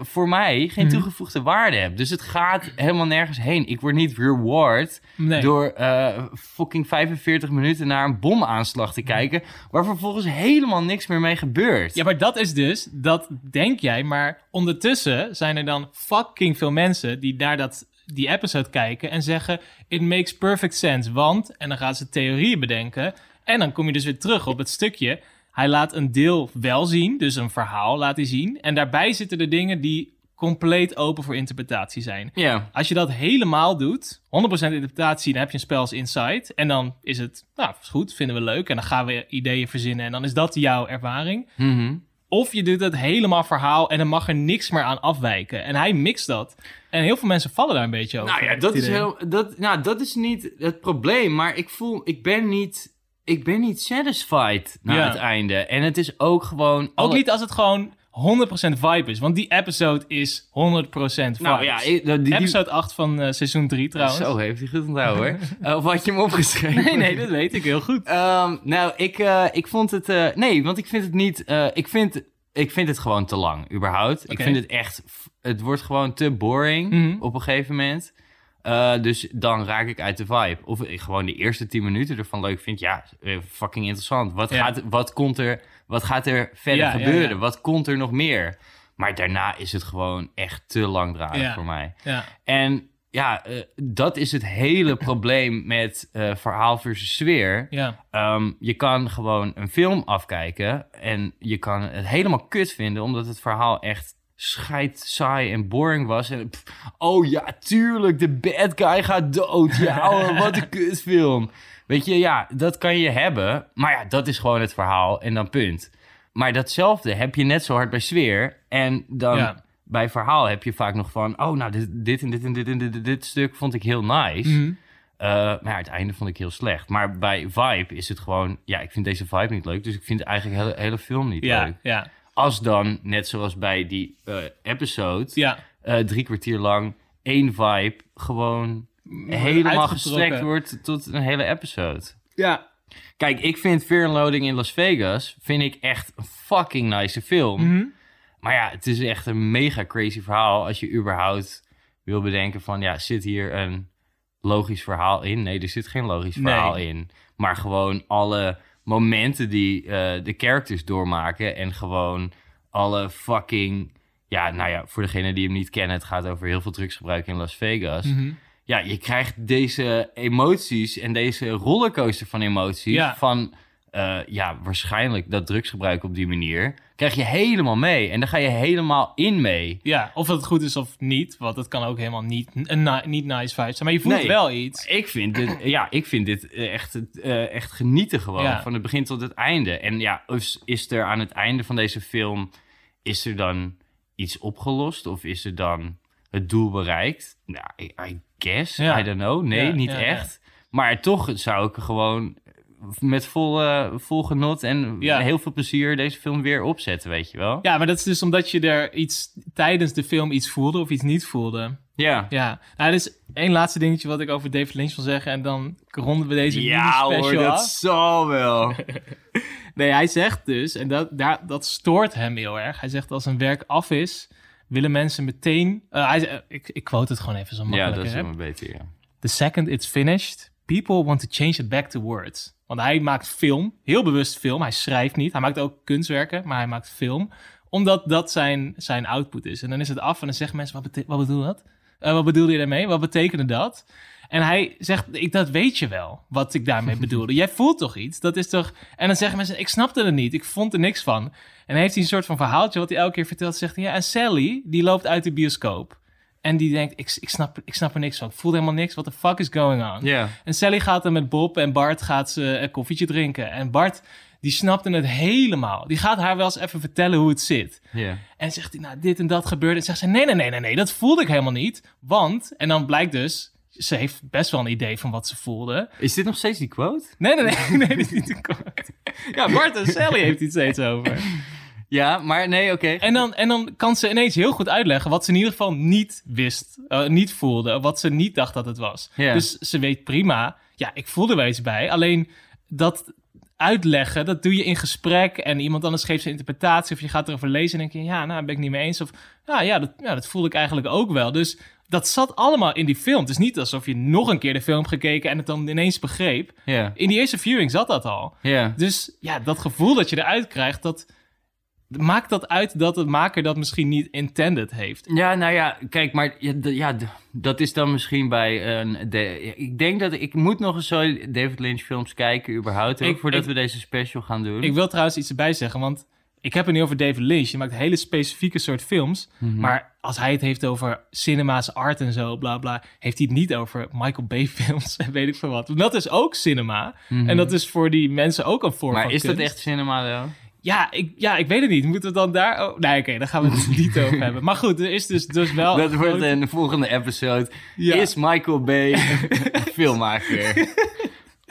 voor mij geen Mhm. toegevoegde waarde heeft. Dus het gaat helemaal nergens heen. Ik word niet reward Nee. door eh, fucking 45 minuten naar een bomaanslag te kijken. Waar vervolgens helemaal niks meer mee gebeurt. Ja, maar dat is dus, dat denk jij, maar ondertussen zijn er dan fucking veel mensen die naar dat, die episode kijken en zeggen: It makes perfect sense, want, en dan gaan ze theorieën bedenken. En dan kom je dus weer terug op het stukje. Hij laat een deel wel zien, dus een verhaal laat hij zien. En daarbij zitten de dingen die compleet open voor interpretatie zijn. Ja. Als je dat helemaal doet, 100% interpretatie, dan heb je een spel als Insight. En dan is het, nou, is goed, vinden we leuk. En dan gaan we ideeën verzinnen en dan is dat jouw ervaring. Mhm. Of je doet het helemaal verhaal en dan mag er niks meer aan afwijken. En hij mixt dat. En heel veel mensen vallen daar een beetje over. Nou ja, dat is, heel, dat, nou, dat is niet het probleem. Maar ik voel, ik ben niet, ik ben niet satisfied na Ja. het einde. En het is ook gewoon... Ook alle- niet als het gewoon 100% vibe is. Want die episode is 100% vibe. Nou ja, ik- die, die, Episode 8 van eh, seizoen 3 trouwens. Zo, heeft hij goed onthouden hoor. Eh, of had je hem opgeschreven? Nee, nee, dat weet ik heel goed. Ehm, nou, ik, eh, ik vond het... nee, want ik vind het niet... ik, vind, ik vind het gewoon te lang, überhaupt. Ik vind het echt... Het wordt gewoon te boring Mhm. op een gegeven moment. Eh, dus dan raak ik uit de vibe. Of ik gewoon de eerste 10 minuten ervan leuk vind. Ja, eh, fucking interessant. Wat, Ja. gaat, wat, komt er, wat gaat er verder Ja, gebeuren? ja. Wat komt er nog meer? Maar daarna is het gewoon echt te langdradig voor mij. Ja. En ja, eh, dat is het hele probleem met eh, verhaal versus sfeer. Ja. Ehm, je kan gewoon een film afkijken en je kan het helemaal kut vinden, omdat het verhaal echt scheid, saai en boring was. En pff, oh ja, tuurlijk, de bad guy gaat dood. Ja, oh, wat een kutfilm. Weet je, ja, dat kan je hebben, maar ja, dat is gewoon het verhaal en dan punt. Maar datzelfde heb je net zo hard bij sfeer en dan Ja. bij verhaal heb je vaak nog van, oh, nou, dit, dit en dit en dit en dit, stuk vond ik heel nice. Mhm. Eh, maar ja, het einde vond ik heel slecht. Maar bij Vibe is het gewoon... Ja, ik vind deze vibe niet leuk. Dus ik vind eigenlijk de hele, hele film niet Ja, leuk. ja, Als dan, net zoals bij die eh, episode... ja. eh, drie kwartier lang één vibe gewoon helemaal gestrekt wordt tot een hele episode. Ja. Kijk, ik vind Fear and Loading in Las Vegas vind ik echt een fucking nice film. Mhm. Maar ja, het is echt een mega crazy verhaal als je überhaupt wil bedenken van ja, zit hier een logisch verhaal in? Nee, er zit geen logisch Nee. verhaal in. Maar gewoon alle momenten die eh, de characters doormaken en gewoon alle fucking ja, nou ja, voor degene die hem niet kennen, het gaat over heel veel drugsgebruik in Las Vegas. Mhm. Ja, je krijgt deze emoties en deze rollercoaster van emoties Ja. van eh, ja, waarschijnlijk dat drugsgebruik op die manier krijg je helemaal mee en daar ga je helemaal in mee. Ja, of het goed is of niet. Want het kan ook helemaal niet een ni- niet nice vibe zijn. Maar je voelt Nee. wel iets. Ik vind dit, ja, ik vind dit echt, eh, echt genieten gewoon Ja. van het begin tot het einde. En ja, is, is er aan het einde van deze film is er dan iets opgelost of is er dan het doel bereikt? Nou, I, I guess, Ja. I don't know. Nee, Ja, niet echt. Maar toch zou ik er gewoon met vol, eh, vol genot en Ja. heel veel plezier deze film weer opzetten, weet je wel? Ja, maar dat is dus omdat je er iets tijdens de film iets voelde of iets niet voelde. Ja. Ja, nou, is één laatste dingetje wat ik over David Lynch wil zeggen. En dan ronden we deze Ja hoor, mini-special dat af. zal wel. Nee, hij zegt dus, en dat, daar, dat stoort hem heel erg. Hij zegt als een werk af is, willen mensen meteen... eh, hij, eh, ik, ik quote het gewoon even zo ja, makkelijker. dat is wel beter, ja. The second it's finished, people want to change it back to words. Want hij maakt film, heel bewust film. Hij schrijft niet. Hij maakt ook kunstwerken, maar hij maakt film. Omdat dat zijn, zijn output is. En dan is het af en dan zeggen mensen, wat, wat bedoel dat? Eh, wat bedoelde je daarmee? Wat betekende dat? En hij zegt, ik, dat weet je wel, wat ik daarmee bedoelde. Jij voelt toch iets? Dat is toch... En dan zeggen mensen, ik snapte het niet. Ik vond er niks van. En dan heeft hij een soort van verhaaltje wat hij elke keer vertelt. Zegt hij, ja, en Sally, die loopt uit de bioscoop. En die denkt, ik, ik, snap, ik snap er niks van. Ik voel helemaal niks. What the fuck is going on? En Sally gaat er met Bob en Bart gaat ze een koffietje drinken. En Bart, die snapte het helemaal. Die gaat haar wel eens even vertellen hoe het zit. En zegt hij, nou, dit en dat gebeurde. En zegt ze, nee, nee, nee, nee, nee, dat voelde ik helemaal niet. Want, en dan blijkt dus, ze heeft best wel een idee van wat ze voelde. Is dit nog steeds die quote? Nee, nee, nee, nee, dit is niet de quote. Ja, Bart en Sally heeft iets steeds over. Ja, maar nee, oké. En dan, en dan kan ze ineens heel goed uitleggen wat ze in ieder geval niet wist, eh, niet voelde, wat ze niet dacht dat het was. Dus ze weet prima, ja, ik voelde wel iets bij. Alleen dat uitleggen, dat doe je in gesprek en iemand anders geeft zijn interpretatie of je gaat erover lezen en denk je, ja, nou, ben ik niet mee eens. Of ja, ja, dat, ja, dat voelde ik eigenlijk ook wel. Dus dat zat allemaal in die film. Het is niet alsof je nog een keer de film gekeken en het dan ineens begreep. In die eerste viewing zat dat al. Dus ja, dat gevoel dat je eruit krijgt, dat maakt dat uit dat de maker dat misschien niet intended heeft. Ja, nou ja, kijk, maar ja, dat is dan misschien bij een... De, ik denk dat ik moet nog eens zo David Lynch films kijken überhaupt, Ik- voordat ik- we deze special gaan doen. Ik wil trouwens iets erbij zeggen, want ik heb het niet over David Lynch. Je maakt hele specifieke soort films. Mhm. Maar als hij het heeft over cinema's art en zo, bla bla, heeft hij het niet over Michael Bay films en weet ik veel wat. Want dat is ook cinema. En dat is voor die mensen ook een vorm Mhm. maar van is dat echt cinema dan? Ja ik, ja, ik weet het niet. Moeten we dan daar... Oh, nee, oké, daar gaan we het niet over hebben. Maar goed, er is dus, dus wel... dat wordt grote- een volgende episode. Ja. Is Michael Bay filmmaker?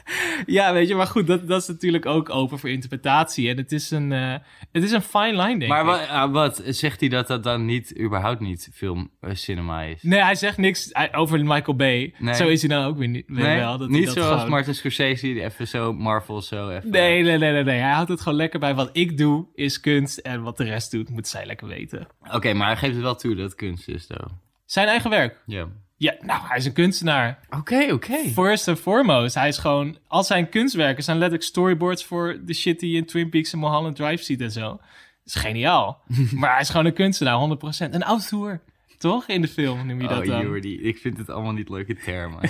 Ja, weet je, maar goed, dat, dat is natuurlijk ook open voor interpretatie. En het is een, eh, het is een fine line, denk maar ik. wat, ah, wat, zegt hij dat dat dan niet, überhaupt niet film eh, cinema is? Nee, hij zegt niks hij- over Michael Bay. Nee. Zo is hij dan ook weer niet weer wel. Dat niet dat zoals gewoon- Martin Scorsese, die even zo Marvel zo even... Nee, nee, nee, nee, nee. Hij houdt het gewoon lekker bij. Wat ik doe, is kunst. En wat de rest doet, moet zij lekker weten. Oké, maar hij geeft het wel toe dat het kunst is, though. Zijn eigen werk. Ja. Ja, nou, hij is een kunstenaar. Oké, oké. First and foremost. Hij is gewoon... Al zijn kunstwerken zijn letterlijk storyboards voor de shit die je in Twin Peaks en Mulholland Drive ziet en zo. Dat is geniaal. maar hij is gewoon een kunstenaar, 100%. Een auteur, toch? In de film noem je dat Oh, dan. Jordi, ik vind het allemaal niet leuke termen.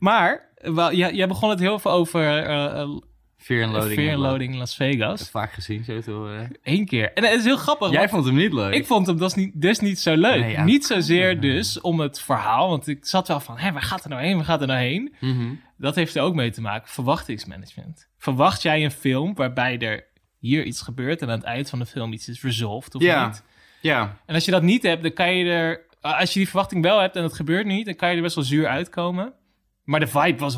Maar, wel, jij, jij begon het heel veel over eh, eh, Fear and Loading. Fear and hebben we Loading Las Vegas. Vaak gezien, zo te horen. Eén keer. En het is heel grappig. Jij vond hem niet leuk. ik vond hem dus niet, dus niet zo leuk. Nee, ja. Niet zozeer dus om het verhaal. Want ik zat wel van, hé, waar gaat er nou heen? Waar gaat er nou heen? Mhm. Dat heeft er ook mee te maken. Verwachtingsmanagement. Verwacht jij een film waarbij er hier iets gebeurt... en aan het eind van de film iets is resolved of Ja. niet? Ja. En als je dat niet hebt, dan kan je er... Als je die verwachting wel hebt en het gebeurt niet... dan kan je er best wel zuur uitkomen. Maar de vibe was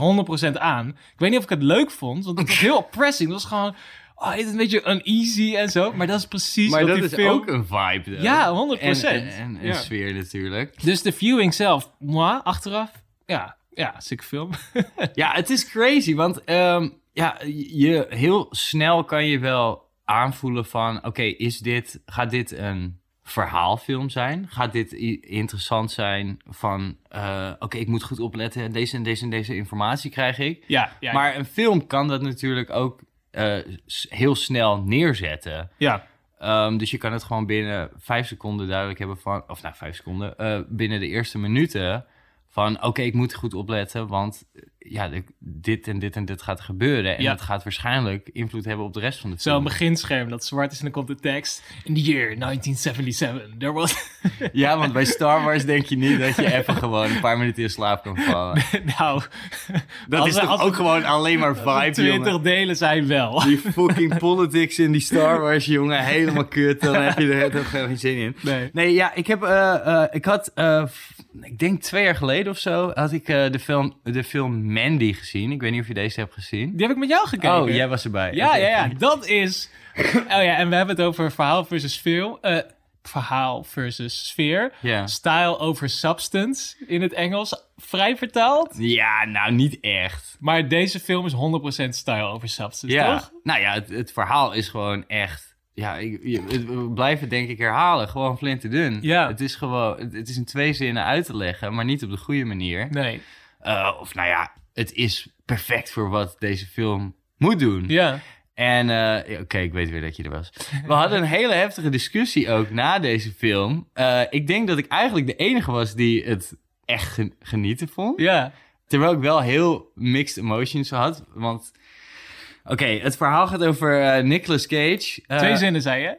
100% aan. Ik weet niet of ik het leuk vond, want het was heel oppressing. Het was gewoon, oh, is een beetje uneasy en zo. Maar dat is precies Maar wat dat die is film... ook een vibe. though. Ja, 100%. En, en, en een Ja. sfeer natuurlijk. Dus de viewing zelf, moi, achteraf, ja, ja, sick film. Ja, het is crazy, want ehm, ja, je, heel snel kan je wel aanvoelen van... Oké, is dit, gaat dit een verhaalfilm zijn? Gaat dit interessant zijn van... eh, Oké, ik moet goed opletten, deze en deze en deze informatie krijg ik. ja, ja. Maar een film kan dat natuurlijk ook eh, heel snel neerzetten. ja, Ehm, dus je kan het gewoon binnen vijf seconden duidelijk hebben van... Of nou, vijf seconden. eh, binnen de eerste minuten van... Oké, ik moet goed opletten, want ja, dit en dit en dit gaat gebeuren. En Ja. dat gaat waarschijnlijk invloed hebben op de rest van de zo'n film. beginscherm dat zwart is en dan komt de tekst. In the year 1977, there was... Ja, want bij Star Wars denk je niet dat je even gewoon een paar minuten in slaap kan vallen. nou, Dat is we- toch we- ook gewoon alleen maar vibe, 20 jongen. delen zijn wel. Die fucking politics in die Star Wars, jongen, helemaal kut. Dan heb je er toch geen zin in. Nee. Nee, ja, ik heb, eh, eh, ik had, eh, ik denk twee jaar geleden of zo, had ik de, film, de film Mandy gezien. Ik weet niet of je deze hebt gezien. Die heb ik met jou gekeken. Oh, jij was erbij. Ja, ja, ja, dat is... Oh ja, en we hebben het over verhaal versus film. eh, verhaal versus sfeer. Style over substance in het Engels. Vrij vertaald. Ja, nou, niet echt. Maar deze film is 100% style over substance, Ja, toch? nou ja, het, het verhaal is gewoon echt... Ja, ik, we blijven het denk ik herhalen. Gewoon flint te dun. Ja. Het is gewoon... Het, het is in twee zinnen uit te leggen, maar niet op de goede manier. Nee. Eh, of nou ja, het is perfect voor wat deze film moet doen. Ja. En eh, oké, ik weet weer dat je er was. We hadden een hele heftige discussie ook na deze film. Eh, ik denk dat ik eigenlijk de enige was die het echt gen- genieten vond. Ja. Terwijl ik wel heel mixed emotions had. Want, oké, het verhaal gaat over eh, Nicolas Cage. Twee zinnen, zei je?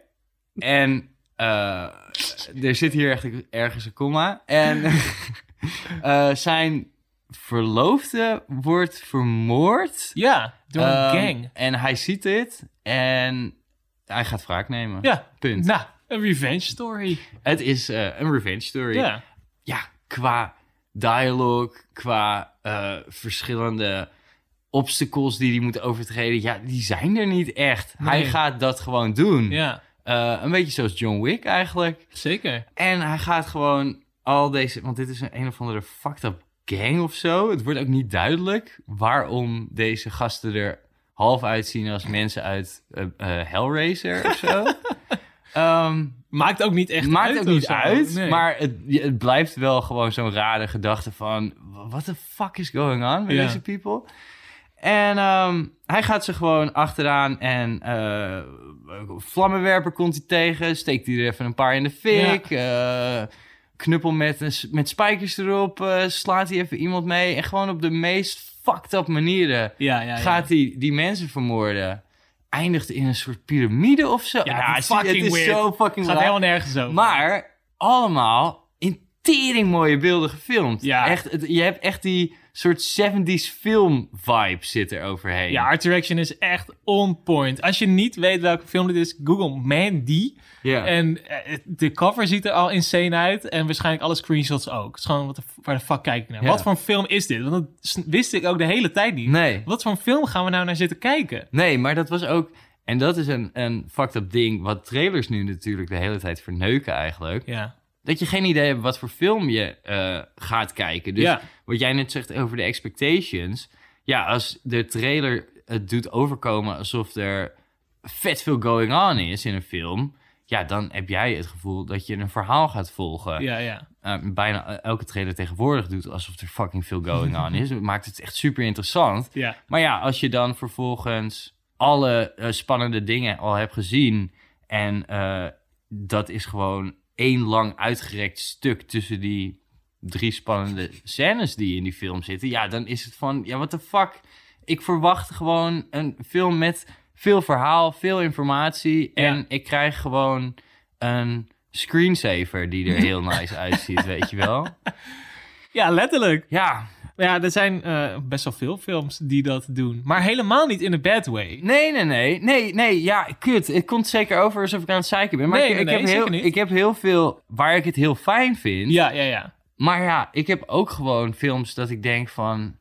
En er zit hier echt ergens een komma. En zijn verloofde wordt vermoord. Ja, door een Ehm, gang. En hij ziet dit en hij gaat wraak nemen. Ja. Punt. Nou, een revenge story. Het is eh, een revenge story. Ja. Ja, qua dialogue, qua eh, verschillende obstacles die hij moet overtreden. Ja, die zijn er niet echt. Hij gaat dat gewoon doen. Ja, Eh, een beetje zoals John Wick eigenlijk. zeker. En hij gaat gewoon al deze... Want dit is een, een of andere fucked up gang of zo. Het wordt ook niet duidelijk waarom deze gasten er half uitzien als mensen uit eh, eh, Hellraiser of zo. Ehm, Maakt ook niet echt maakt uit. ook of niet zo. uit, Nee. maar het, het blijft wel gewoon zo'n rare gedachte van... What the fuck is going on met Ja. deze people? En ehm, hij gaat ze gewoon achteraan en eh, vlammenwerper komt hij tegen. Steekt hij er even een paar in de fik. Knuppel met, met spijkers erop. eh, slaat hij even iemand mee. En gewoon op de meest fucked up manieren Ja, ja, ja. gaat hij die mensen vermoorden. Eindigt in een soort piramide of zo. Ja, Nou, fucking het is weird. zo fucking Gaat raar. helemaal nergens over. Maar allemaal in tering mooie beelden gefilmd. Ja. Echt, het- je hebt echt die soort 70s film vibe zit er overheen. Ja, art direction is echt on point. Als je niet weet welke film dit is, google Mandy. Ja. En eh, de cover ziet er al insane uit. En waarschijnlijk alle screenshots ook. Het is gewoon, wat de, f- waar de fuck kijk ik naar? Ja. Wat voor een film is dit? Want dat wist ik ook de hele tijd niet. Nee. Wat voor een film gaan we nou naar zitten kijken? Nee, maar dat was ook... En dat is een, een fucked up ding... wat trailers nu natuurlijk de hele tijd verneuken eigenlijk. Ja. Dat je geen idee hebt wat voor film je eh, gaat kijken. Dus Ja. wat jij net zegt over de expectations... Ja, als de trailer het doet overkomen alsof er vet veel going on is in een film... Ja, dan heb jij het gevoel dat je een verhaal gaat volgen. Ja, ja. eh, bijna elke trailer tegenwoordig doet alsof er fucking veel going on is. Het maakt het echt super interessant. Ja. Maar ja, als je dan vervolgens alle eh, spannende dingen al hebt gezien en dat is gewoon één lang uitgerekt stuk tussen die drie spannende scènes die in die film zitten, ja, dan is het van, ja, what the fuck? Ik verwacht gewoon een film met veel verhaal, veel informatie en Ja. ik krijg gewoon een screensaver die er heel nice uitziet, weet je wel? Ja, letterlijk. Ja, Maar ja, er zijn eh, best wel veel films die dat doen. Maar helemaal niet in a bad way. Nee, nee, nee. Nee, nee. Ja, kut. Het komt zeker over alsof ik aan het zeiken ben. Maar Nee, ik, nee, ik, heb nee, heel, niet. ik heb heel veel waar ik het heel fijn vind. Ja, ja, ja. Maar ja, ik heb ook gewoon films dat ik denk van...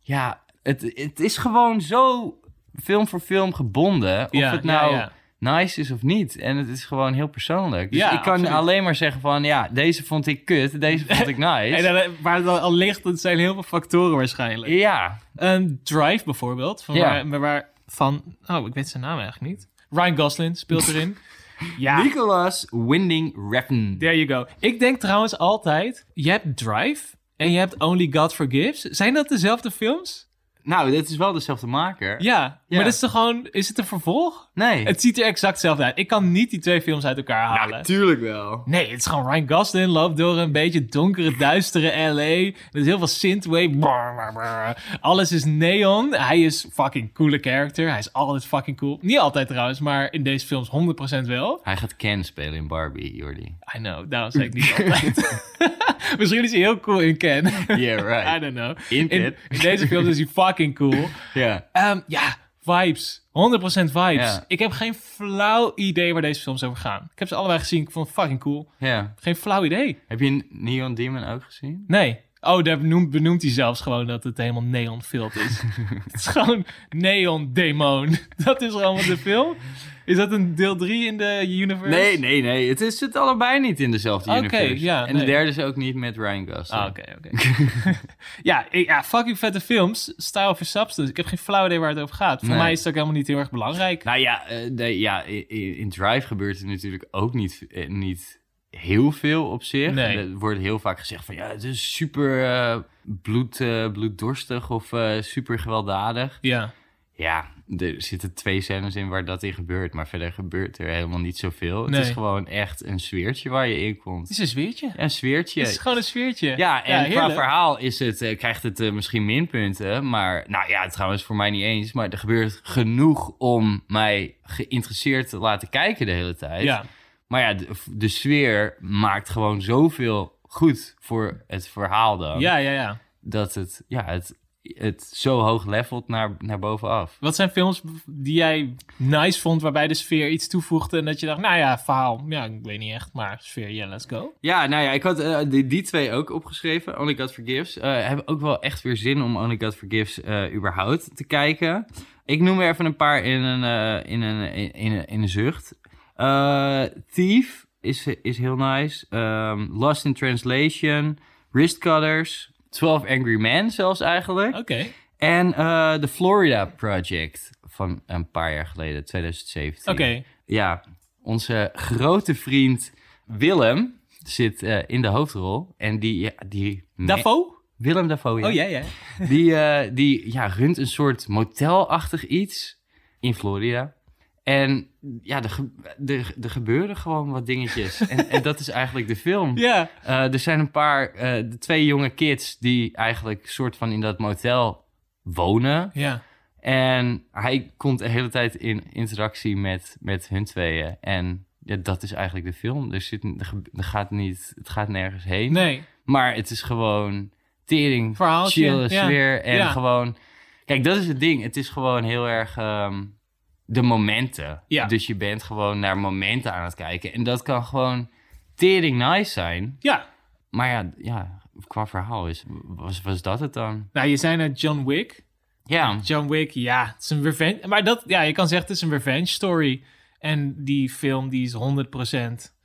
ja, het, het is gewoon zo film voor film gebonden. Of Ja, het ja, nou ja. Nice is of niet. En het is gewoon heel persoonlijk. Dus Ja, ik kan absoluut. alleen maar zeggen van, ja, deze vond ik kut, deze vond ik nice. En dan, waar het al, ligt, dat zijn heel veel factoren waarschijnlijk. ja, Een Drive bijvoorbeeld, van, Ja. waar- waar- van... Oh, ik weet zijn naam eigenlijk niet. Ryan Gosling speelt erin. ja, Nicolas Winding Refn. there you go. Ik denk trouwens altijd, je hebt Drive en je hebt Only God Forgives. Zijn dat dezelfde films? Nou, dit is wel dezelfde maker. Ja, Ja. maar dat is toch gewoon... Is het een vervolg? Nee. Het ziet er exact hetzelfde uit. Ik kan niet die twee films uit elkaar halen. Natuurlijk wel. Nee, het is gewoon Ryan Gosling loopt door een beetje donkere, duistere LA. Er is heel veel synthwave. Alles is neon. Hij is fucking coole character. Hij is altijd fucking cool. Niet altijd trouwens, maar in deze films 100% wel. Hij gaat Ken spelen in Barbie, Jordi. I know, daarom zeg ik niet altijd. Misschien is hij heel cool in Ken. Yeah, I right. don't know. In In, Ken. in deze films is hij fucking cool. Ja. Ehm, ja, vibes. 100% vibes. Ja. Ik heb geen flauw idee waar deze films over gaan. Ik heb ze allebei gezien. Ik vond het fucking cool. Ja. Geen flauw idee. Heb je Neon Demon ook gezien? Nee. Oh, daar benoemt, benoemt hij zelfs gewoon dat het helemaal neon filled is. het is gewoon neon demon. Dat is gewoon wat de film. Is dat een deel 3 in de universe? Nee, nee, nee. Het is het allebei niet in dezelfde Oké, universe. ja, en de derde is ook niet met Ryan Gosling. Ah, oké, oké. ja, ik- ja, fucking vette films. Style for substance. Ik heb geen flauw idee waar het over gaat. Voor Nee. mij is het ook helemaal niet heel erg belangrijk. Nou ja, eh, nee, ja in, Drive gebeurt er natuurlijk ook niet, eh, niet heel veel op zich. Nee. Er wordt heel vaak gezegd van ja, het is super eh, bloed, eh, bloeddorstig of super gewelddadig. Ja. Ja, er zitten twee scènes in waar dat in gebeurt, maar verder gebeurt er helemaal niet zoveel. Nee. Het is gewoon echt een sfeertje waar je in komt. Het is een sfeertje. Een sfeertje. Het is gewoon een sfeertje. Ja, en qua heerlijk. verhaal is het, eh, krijgt het eh, misschien minpunten. Maar nou ja, trouwens voor mij niet eens. Maar er gebeurt genoeg om mij geïnteresseerd te laten kijken de hele tijd. Ja. Maar ja, de, de sfeer maakt gewoon zoveel goed voor het verhaal dan. ja, ja, ja. Dat het, ja, het, het zo hoog levelt naar, naar bovenaf. Wat zijn films die jij nice vond, waarbij de sfeer iets toevoegde en dat je dacht, nou ja, verhaal, ja, ik weet niet echt, maar sfeer, ja, let's go. Ja, nou ja, ik had eh, die, die twee ook opgeschreven. Only God Forgives. Eh heb ook wel echt weer zin om Only God Forgives eh, überhaupt te kijken. Ik noem er even een paar in een, eh, in een, in, in een, in een zucht. Eh, Thief is, is heel nice. Ehm, Lost in Translation. Wristcutters. 12 Angry Men zelfs eigenlijk. Oké. En eh The Florida Project van een paar jaar geleden, 2017. Oké. Ja, onze grote vriend Willem zit eh, in de hoofdrol. En die... Ja, die Dafoe? Willem Dafoe, ja. Oh, ja, ja. Die, eh, die ja, runt een soort motelachtig iets in Florida. En ja, er, er, er gebeuren gewoon wat dingetjes. en, en dat is eigenlijk de film. Ja. Eh, er zijn een paar, eh, de twee jonge kids die eigenlijk soort van in dat motel wonen. Ja. En hij komt de hele tijd in interactie met, met hun tweeën. En ja, dat is eigenlijk de film. Er, zit, er, er gaat niet, het gaat nergens heen. Nee. Maar het is gewoon tering, Verhaaltje, chill, ja. sfeer. En Ja. gewoon... Kijk, dat is het ding. Het is gewoon heel erg ehm, de momenten. Ja. Dus je bent gewoon naar momenten aan het kijken. En dat kan gewoon tering nice zijn. Ja. Maar ja, ja qua verhaal is, was, was dat het dan? Nou, je zei net John Wick. Ja, John Wick, ja, het is een revenge. Maar dat, ja, je kan zeggen het is een revenge story. En die film die is 100%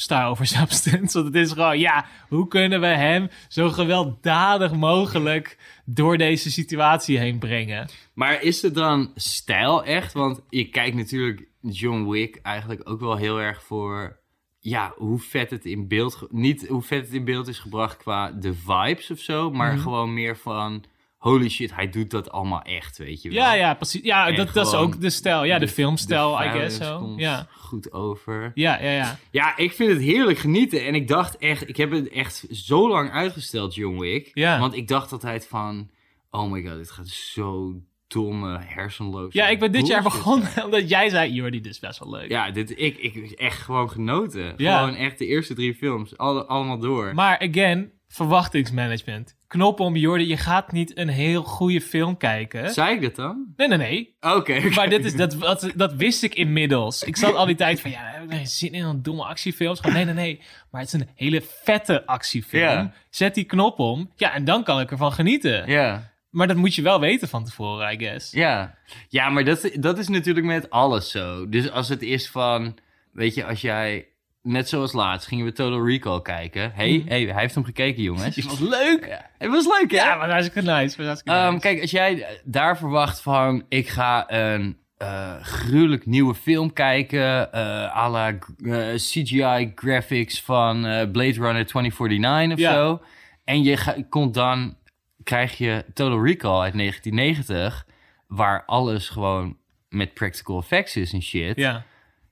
star over substance. Want het is gewoon, ja, hoe kunnen we hem zo gewelddadig mogelijk door deze situatie heen brengen? Maar is het dan stijl echt? Want je kijkt natuurlijk John Wick eigenlijk ook wel heel erg voor... Ja, hoe vet het in beeld... Niet hoe vet het in beeld is gebracht qua de vibes of zo... maar Mhm. gewoon meer van... Holy shit, hij doet dat allemaal echt, weet je wel. Ja, ja, precies. Ja, En dat, dat is ook de stijl. Ja, de, filmstijl, I guess zo. komt Ja. goed over. Ja, ja, ja. Ja, ik vind het heerlijk genieten. En ik dacht echt... Ik heb het echt zo lang uitgesteld, John Wick. Ja. Want ik dacht altijd van... Oh my god, dit gaat zo domme, hersenloos. Ja, ik ben dit jaar begonnen omdat jij zei, Jordi, dit is best wel leuk. Ja, dit, ik, ik heb echt gewoon genoten. Ja. Gewoon echt de eerste drie films. Alle, allemaal door. Maar again, verwachtingsmanagement. Knop om, Jordi, je gaat niet een heel goede film kijken. Zei ik dat dan? Nee, nee, nee. Oké. Maar dit is, dat, dat, dat wist ik inmiddels. Ik zat al die tijd van, ja, heb ik geen zin in een domme actiefilms. Gewoon, nee, nee, nee. Maar het is een hele vette actiefilm. Zet die knop om. Ja, en dan kan ik ervan genieten. Ja. Maar dat moet je wel weten van tevoren, I guess. Ja, ja maar dat, dat is natuurlijk met alles zo. Dus als het is van, weet je, als jij, net zoals laatst, gingen we Total Recall kijken. hey, Mhm. hey, hij heeft hem gekeken, jongens. Het was leuk. Ja, het was leuk, hè? Ja, maar nice. was hartstikke Ehm, nice. kijk, als jij daar verwacht van, ik ga een eh, gruwelijk nieuwe film kijken, à la eh, CGI graphics van Blade Runner 2049 of Ja. zo. En je ga- komt dan, krijg je Total Recall uit 1990, waar alles gewoon met practical effects is en shit. Ja.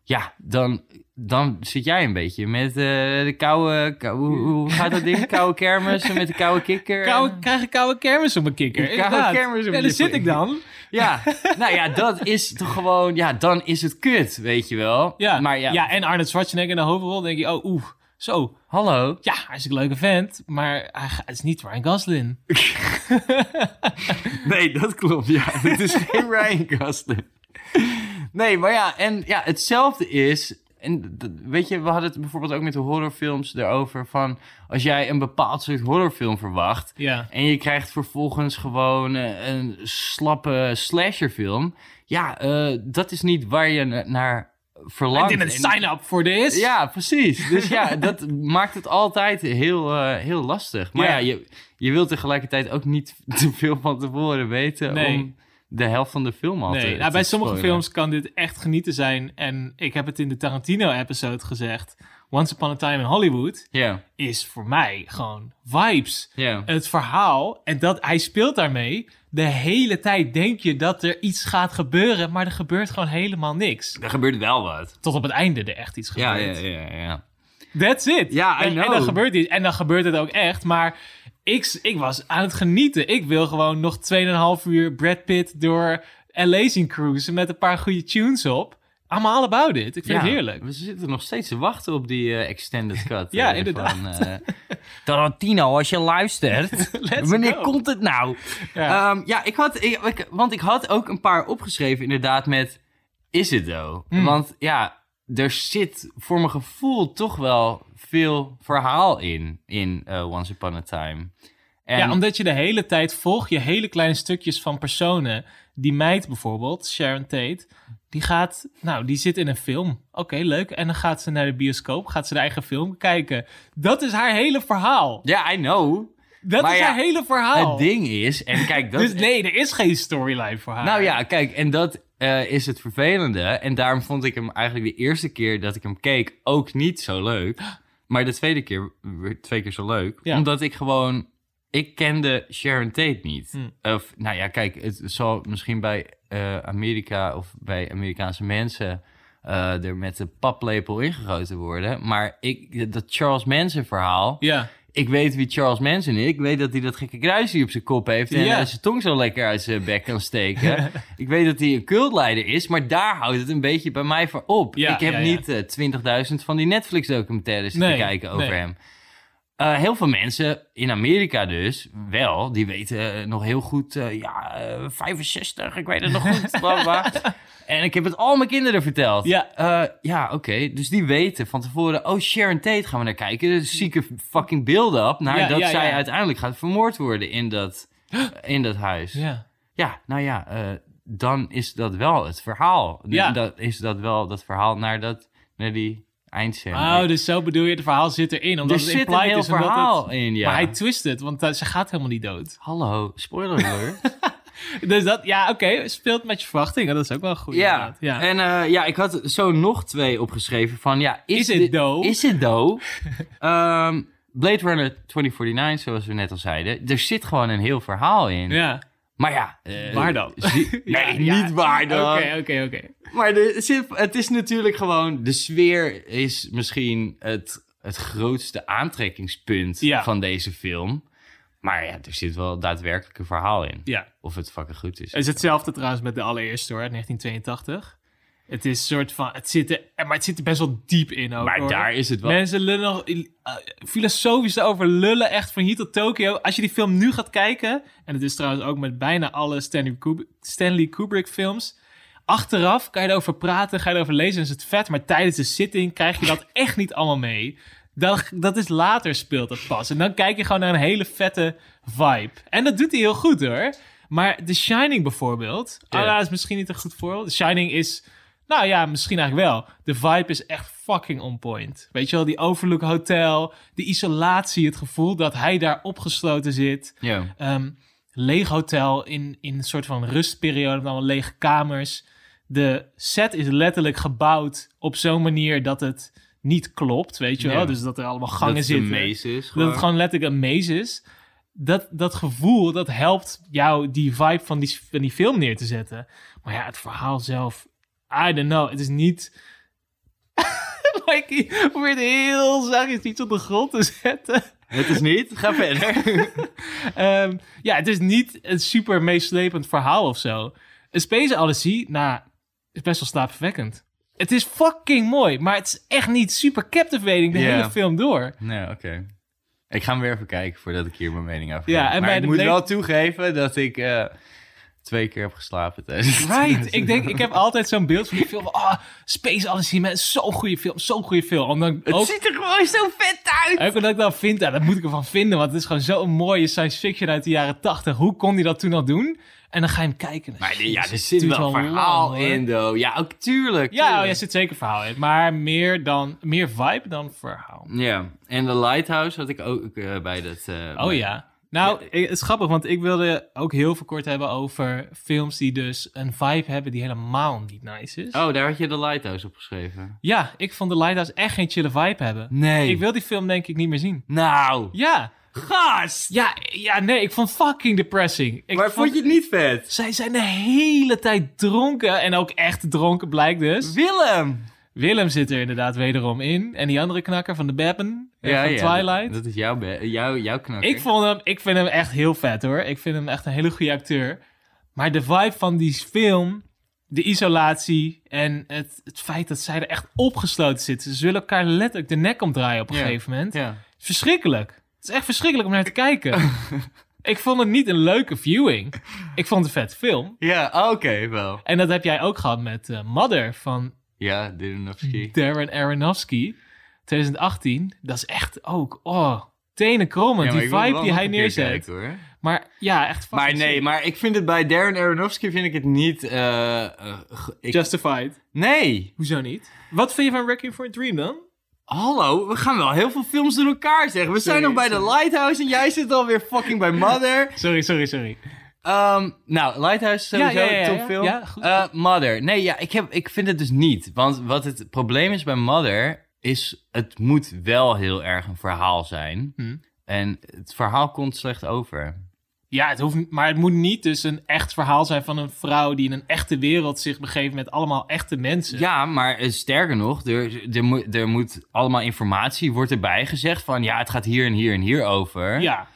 Ja, dan, dan zit jij een beetje met eh, de koude, kou- hoe, hoe gaat dat ding? Koude kermis met de koude kikker. Koude, krijg ik koude kermis op mijn kikker. Koude kermis op Ja, daar zit ik dan. Ja, nou ja, dat is toch gewoon, ja, dan is het kut, weet je wel. Ja. Maar ja, ja, en Arnold Schwarzenegger in de hoofdrol. denk je, oh, oeh, zo. hallo. Ja, hij is een leuke vent, maar hij is niet Ryan Gosling. Nee, dat klopt, ja. Het is geen Ryan Gosling. Nee, maar ja, en ja, hetzelfde is... En weet je, we hadden het bijvoorbeeld ook met de horrorfilms erover van... Als jij een bepaald soort horrorfilm verwacht... Ja. En je krijgt vervolgens gewoon eh, een slappe slasherfilm. Ja, eh, dat is niet waar je na- naar I verlangt. didn't En- sign up for this. Ja, precies. Dus ja, dat maakt het altijd heel, eh, heel lastig. Maar ja, Ja. je, je wilt tegelijkertijd ook niet te veel van tevoren weten Nee. om de helft van de film al Nee, nou, bij sommige spoilen. films kan dit echt genieten zijn. En ik heb het in de Tarantino-episode gezegd. Once Upon a Time in Hollywood Ja, is voor mij gewoon vibes. ja. Het verhaal, en dat hij speelt daarmee. De hele tijd denk je dat er iets gaat gebeuren, maar er gebeurt gewoon helemaal niks. Er gebeurt wel wat. Tot op het einde er echt iets Ja, gebeurt. ja, ja, ja. That's it. Ja, I en, en dan gebeurt iets. En dan gebeurt het ook echt. Maar ik, ik was aan het genieten. Ik wil gewoon nog 2,5 uur Brad Pitt door LA zien cruisen met een paar goede tunes op. I'm all about it. Ik vind Ja, het heerlijk. We zitten nog steeds te wachten op die eh, extended cut. Ja, eh, inderdaad. Van, eh, Tarantino, als je luistert. Wanneer go. komt het nou? Ja. Ehm, ja, ik had, ik, ik- want ik had ook een paar opgeschreven inderdaad met... Is het though? Hmm. Want ja, er zit voor mijn gevoel toch wel veel verhaal in, in eh, Once Upon a Time. En, Ja, omdat je de hele tijd volg je hele kleine stukjes van personen. Die meid bijvoorbeeld, Sharon Tate, die gaat, nou, die zit in een film. Oké, leuk. En dan gaat ze naar de bioscoop, gaat ze de eigen film kijken. Dat is haar hele verhaal. Ja, I know. Dat Maar is ja, haar hele verhaal. Het ding is, en kijk, dat, dus nee, er is geen storyline voor haar. Nou ja, kijk, en dat eh, is het vervelende. En daarom vond ik hem eigenlijk de eerste keer dat ik hem keek ook niet zo leuk. Maar de tweede keer weer twee keer zo leuk. Ja. Omdat ik gewoon... Ik kende Sharon Tate niet. Hm. Of, nou ja, kijk, het zal misschien bij eh, Amerika of bij Amerikaanse mensen... eh, er met de paplepel ingegoten worden. Maar ik, dat Charles Manson verhaal... Ja, Ik weet wie Charles Manson is. Ik weet dat hij dat gekke kruisje op zijn kop heeft. En Ja. eh, zijn tong zo lekker uit zijn bek kan steken. ik weet dat hij een cultleider is. Maar daar houdt het een beetje bij mij voor op. Ja, ik heb ja, niet eh 20.000 van die Netflix-documentaires te Nee, kijken over nee. hem. Eh, heel veel mensen, in Amerika dus, wel, die weten eh, nog heel goed, eh, ja, eh, 65, ik weet het nog goed, bla, bla. En ik heb het al mijn kinderen verteld. Ja. Ja, oké. Dus die weten van tevoren, oh, Sharon Tate gaan we naar kijken. Dus zieke fucking build-up naar Ja, dat ja, zij ja. uiteindelijk gaat vermoord worden in dat, in dat huis. Ja, ja. nou ja, dan is dat wel het verhaal. Ja. Dat is dat wel dat verhaal naar, dat, naar die eindscène. Oh, dus zo bedoel je, het verhaal zit erin. Omdat er het zit een heel is. verhaal het- in, ja. Maar hij twist het, want eh, ze gaat helemaal niet dood. Hallo, spoiler alert. Dus dat, ja, oké, speelt met je verwachtingen. Dat is ook wel goed. ja. inderdaad. ja. en eh, ja, ik had zo nog twee opgeschreven van, ja, is, dit- though? Is het though? Ehm, Blade Runner 2049, zoals we net al zeiden, er zit gewoon een heel verhaal in. ja. Maar ja... eh, Waar dan? Ja, nee, ja. niet waar dan. Oké, oké, oké. Maar de, het is natuurlijk gewoon... De sfeer is misschien het, het grootste aantrekkingspunt Ja. van deze film. Maar ja, er zit wel daadwerkelijk een verhaal in. Ja. Of het fucking goed is. Het is hetzelfde trouwens met de allereerste hoor, 1982. Het is een soort van, het zit er, maar het zit er best wel diep in ook maar hoor. daar is het wel... Mensen lullen nog uh, filosofisch over lullen, echt van hier tot Tokio. Als je die film nu gaat kijken, en het is trouwens ook met bijna alle Stanley, Kubrick, Stanley Kubrick films. Achteraf kan je erover praten, ga je erover lezen, en is het vet. Maar tijdens de zitting krijg je dat echt niet allemaal mee. Dat, dat is later speelt het pas. En dan kijk je gewoon naar een hele vette vibe. En dat doet hij heel goed hoor. Maar The Shining bijvoorbeeld. Oh, dat is misschien niet een goed voorbeeld. The Shining is. Nou ja, misschien eigenlijk wel. De vibe is echt fucking on point. Weet je wel, die Overlook Hotel, de isolatie, het gevoel dat hij daar opgesloten zit. Ja. Ehm, leeg hotel in, in een soort van rustperiode met allemaal lege kamers. De set is letterlijk gebouwd op zo'n manier dat het niet klopt, weet je wel. Ja. Dus dat er allemaal gangen dat zitten. het is. Dat Gewoon. het gewoon letterlijk een maze is. Dat, dat gevoel, dat helpt jou die vibe van die, van die film neer te zetten. Maar ja, het verhaal zelf, I don't know. Het is niet... Mikey probeert heel zachtjes iets op de grond te zetten. Het is niet. Ga verder. Ehm, ja, het is niet een super meeslepend verhaal of zo. Een Space Odyssey, nou, is best wel slaapverwekkend. Het is fucking mooi, maar het is echt niet super captivating de Ja. hele film door. nee, oké. Ik ga hem weer even kijken voordat ik hier mijn mening over Ja, geef. en maar bij ik de moet Blade- wel toegeven dat ik eh, twee keer heb geslapen tijdens Right, ik denk, ik heb altijd zo'n beeld van die film. Ah, Space Odyssey, man, zo'n goede film, zo'n goede film. Het ook, ziet er gewoon zo vet uit. ook wat ik dan vind, ja, dat moet ik ervan vinden, want het is gewoon zo'n mooie science fiction uit de jaren tachtig. Hoe kon hij dat toen al doen? En dan ga je hem kijken. Maar ja, er zit wel verhaal in, though. Ja, ook tuurlijk. Ja, oh, ja, er zit zeker verhaal in. Maar meer, dan, meer vibe dan verhaal. Ja, en The Lighthouse had ik ook eh, bij dat... eh, Oh bij- ja. Nou, het is grappig, want ik wilde ook heel veel kort hebben over films die dus een vibe hebben die helemaal niet nice is. Oh, daar had je The Lighthouse op geschreven. Ja, ik vond The Lighthouse echt geen chille vibe hebben. Nee. Ik wil die film denk ik niet meer zien. Nou, Ja, gast! ja, ja, nee, ik vond fucking depressing. Ik maar vond je het niet vet? Zij zijn de hele tijd dronken en ook echt dronken blijkt dus. Willem! Willem zit er inderdaad wederom in. En die andere knakker van de Beppen, eh, van Twilight. Dat, dat is jouw, jouw, jouw knakker. Ik, vond hem, ik vind hem echt heel vet hoor. Ik vind hem echt een hele goede acteur. Maar de vibe van die film, de isolatie en het, het feit dat zij er echt opgesloten zitten. Ze zullen elkaar letterlijk de nek omdraaien op een Ja. gegeven moment. Ja. Verschrikkelijk. Het is echt verschrikkelijk om naar te kijken. ik vond het niet een leuke viewing. Ik vond het een vet film. Ja, oké, wel. En dat heb jij ook gehad met eh, Mother van Ja, Dirinovski. Darren Aronofsky. 2018. Dat is echt ook, oh, tenen krommend. Ja, die vibe die hij neerzet. kijken, hoor. Maar ja, echt Maar nee, sick. maar ik vind het bij Darren Aronofsky vind ik het niet... eh, eh, ik- Justified. Nee. Hoezo niet? Wat vind je van Wrecking for a Dream dan? Hallo, we gaan wel heel veel films door elkaar zeggen. We zijn nog bij The Lighthouse en jij zit alweer fucking bij Mother. Sorry, sorry, sorry. Ehm, nou, Lighthouse sowieso, Ja, ja, ja, ja. topfilm. Ja, goed. Eh, Mother. Nee, ja, ik, heb, ik vind het dus niet. Want wat het probleem is bij Mother, is het moet wel heel erg een verhaal zijn. Hm. En het verhaal komt slecht over. Ja, het hoeft, maar het moet niet dus een echt verhaal zijn van een vrouw die in een echte wereld zich begeeft met allemaal echte mensen. Ja, maar eh, sterker nog, er, er, moet, er moet allemaal informatie, wordt erbij gezegd van... ja, het gaat hier en hier en hier over. Ja.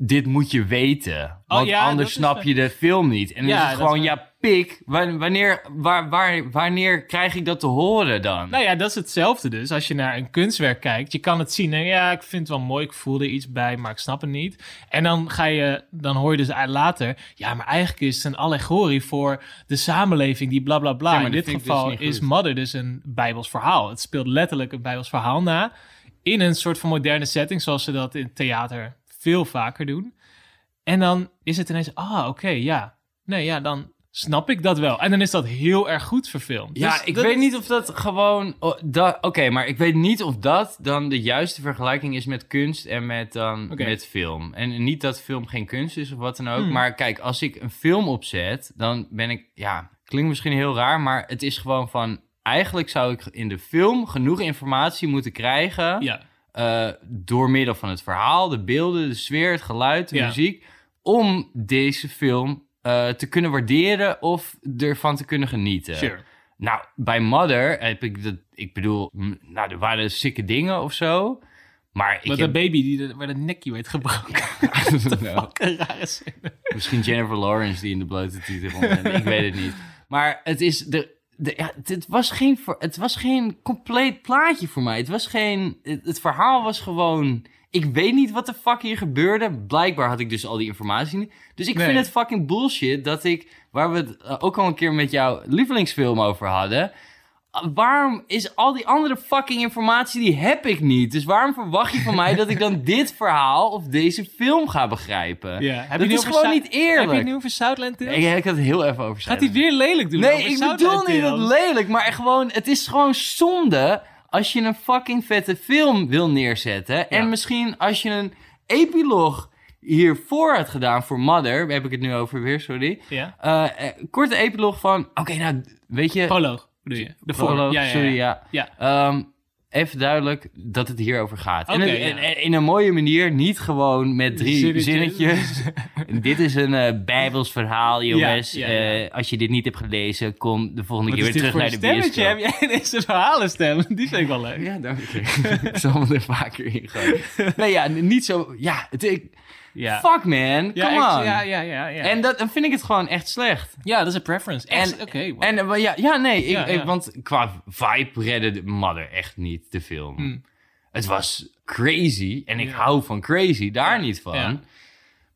Dit moet je weten, want Oh ja, anders snap je de film niet. En dan Ja, is het gewoon, ja, pik, wa- wanneer, waar, waar, wanneer krijg ik dat te horen dan? Nou ja, dat is hetzelfde dus. Als je naar een kunstwerk kijkt, je kan het zien. En ja, ik vind het wel mooi, ik voel er iets bij, maar ik snap het niet. En dan ga je, dan hoor je dus later, ja, maar eigenlijk is het een allegorie voor de samenleving die bla bla bla. Ja, maar In dit dus geval is. Mother dus een Bijbels verhaal. Het speelt letterlijk een Bijbels verhaal na in een soort van moderne setting, zoals ze dat in theater veel vaker doen. En dan is het ineens, ah, oké, ja. Nee, ja, dan snap ik dat wel. En dan is dat heel erg goed verfilmd. Ja, Dus ik dat weet niet of dat gewoon. oh, dat- Oké, maar ik weet niet of dat dan de juiste vergelijking is met kunst en met, dan, met film. En niet dat film geen kunst is of wat dan ook. Hmm. Maar kijk, als ik een film opzet, dan ben ik. Ja, klinkt misschien heel raar, maar het is gewoon van. Eigenlijk zou ik in de film genoeg informatie moeten krijgen. Ja, eh, door middel van het verhaal, de beelden, de sfeer, het geluid, de Ja. muziek. Om deze film eh, te kunnen waarderen of ervan te kunnen genieten. sure. Nou, bij Mother heb ik dat. Ik bedoel, nou, er waren sikke dingen of zo. Maar ik Met heb... een baby die de, waar de nekje werd gebroken. Nou, Een rare scène. misschien Jennifer Lawrence die in de blote titel. Ik weet het niet. Maar het is... De, de, ja, het, was geen, het was geen compleet plaatje voor mij. Het was geen... Het, het verhaal was gewoon... Ik weet niet wat de fuck hier gebeurde. Blijkbaar had ik dus al die informatie niet. Dus ik Nee. vind het fucking bullshit dat ik... Waar we het eh, ook al een keer met jouw lievelingsfilm over hadden... waarom is al die andere fucking informatie, die heb ik niet. Dus waarom verwacht je van mij dat ik dan dit verhaal of deze film ga begrijpen? Ja. Heb dat je is gewoon niet Heb je eerlijk. het nu over Southland Tales? Ik, ik had het heel even over Gaat hij weer lelijk doen? Nee, ik Southland bedoel niet Tales? lelijk, maar gewoon, het is gewoon zonde als je een fucking vette film wil neerzetten. En misschien als je een epiloog hiervoor had gedaan voor Mother, heb ik het nu over weer, sorry. Ja. Eh, eh, korte epiloog van, oké, nou, weet je... Proloog, bedoel je? De Proloog, voor- ja, sorry, ja. Ehm, even duidelijk dat het hierover gaat. en ja. in een mooie manier, niet gewoon met drie Zinnetjes. zinnetjes. Dit is een eh, bijbels verhaal, jongens. Ja, ja, ja. Eh, als je dit niet hebt gelezen, kom de volgende Wat keer weer terug naar een de bioscoop. Heb jij deze verhalenstem? Die vind ik wel leuk. Ja, dank je. ik zal me er vaker in gooien. Nee, ja, niet zo... Ja, het, ik, Ja. fuck man, Ja, come echt, on. Ja, ja, ja. ja. En dat, dan vind ik het gewoon echt slecht. ja, dat is een preference. Echt, Oké, wow. En eh, ja, ja, nee, ik, want qua vibe redde de Mother echt niet de film. Hmm. Het was crazy en ik hou van crazy, daar niet van.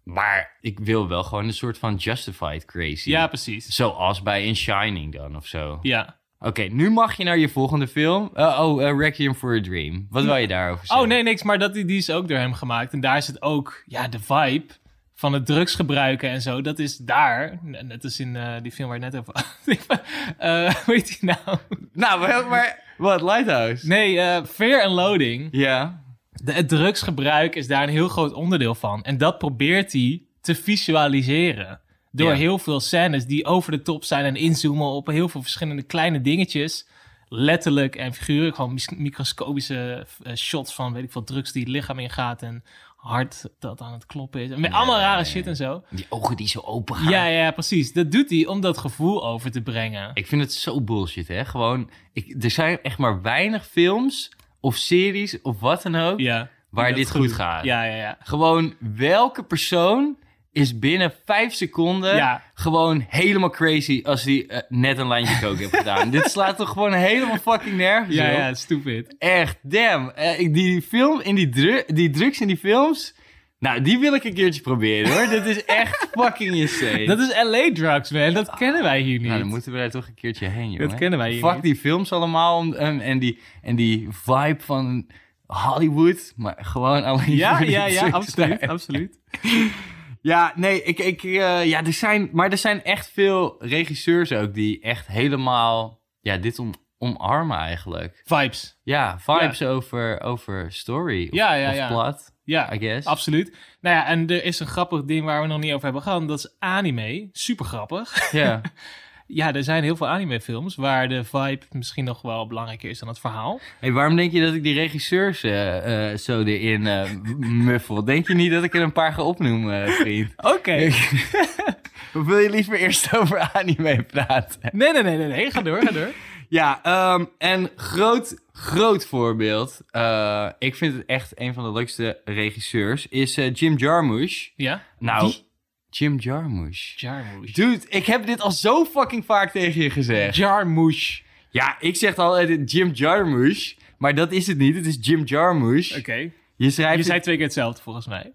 Maar ik wil wel gewoon een soort van justified crazy. Ja, precies. Zoals bij In Shining dan of zo. Ja. Oké, nu mag je naar je volgende film. Eh, oh, Requiem for a Dream. Wat wil je daarover zeggen? Oh, nee, niks. Maar dat, die is ook door hem gemaakt. En daar is het ook, ja, de vibe van het drugsgebruiken en zo. Dat is daar. Net als in eh, die film waar je net over had. Hoe heet die nou? Nou, wel, maar... Wat, Lighthouse? Nee, Fear and Loading. Ja. De, het drugsgebruik is daar een heel groot onderdeel van. En dat probeert hij te visualiseren. Door Ja. heel veel scènes die over de top zijn en inzoomen op heel veel verschillende kleine dingetjes. Letterlijk en figuurlijk. Gewoon microscopische eh, shots van weet ik veel drugs die het lichaam ingaat. En hart dat aan het kloppen is. En met allemaal rare shit en zo. Die ogen die zo open gaan. Ja, ja, precies. Dat doet hij om dat gevoel over te brengen. Ik vind het zo bullshit, hè. Gewoon, ik, er zijn echt maar weinig films of series of wat dan ook... Ja. waar dit goed goed gaat. Ja, ja, ja. Gewoon, welke persoon is binnen vijf seconden Ja. gewoon helemaal crazy als die eh, net een lijntje coke heeft gedaan? dit slaat toch gewoon helemaal fucking nergens Ja, op? ja, stupid. Echt, damn. Eh, die film in die, dru- die drugs in die films... Nou, die wil ik een keertje proberen, hoor. dit is echt fucking insane. Dat is LA drugs, man. Dat kennen wij hier niet. Nou, dan moeten we daar toch een keertje heen, jongen. kennen wij hier Fuck niet. die films allemaal om- en, en, die, en die vibe van Hollywood. Maar gewoon alleen Ja, ja, ja, absoluut, absoluut. Ja, nee, ik, ik, eh, ja, er zijn, maar er zijn echt veel regisseurs ook die echt helemaal ja, dit om, omarmen eigenlijk. Vibes. Ja, vibes Over, over story of, Ja, ja, of ja. plot, Ja, I guess. absoluut. Nou ja, en er is een grappig ding waar we nog niet over hebben gehad. Dat is anime. Super grappig. Ja. Ja, er zijn heel veel animefilms waar de vibe misschien nog wel belangrijker is dan het verhaal. Hey, waarom denk je dat ik die regisseurs eh, eh, zo erin eh, muffel? Denk je niet dat ik er een paar ga opnoemen, vriend? Oké. Of wil je liever eerst over anime praten? Nee, nee, nee, nee, nee. Ga door, ga door. Ja, ehm, en groot, groot voorbeeld. ik vind het echt een van de leukste regisseurs. Is Jim Jarmusch. Ja? Nou? Jim Jarmusch. Jarmusch. Dude, ik heb dit al zo fucking vaak tegen je gezegd. Jarmusch. Ja, ik zeg al Jim Jarmusch. Maar dat is het niet. Het is Jim Jarmusch. Oké. Je schrijft... Je zei twee keer hetzelfde volgens mij.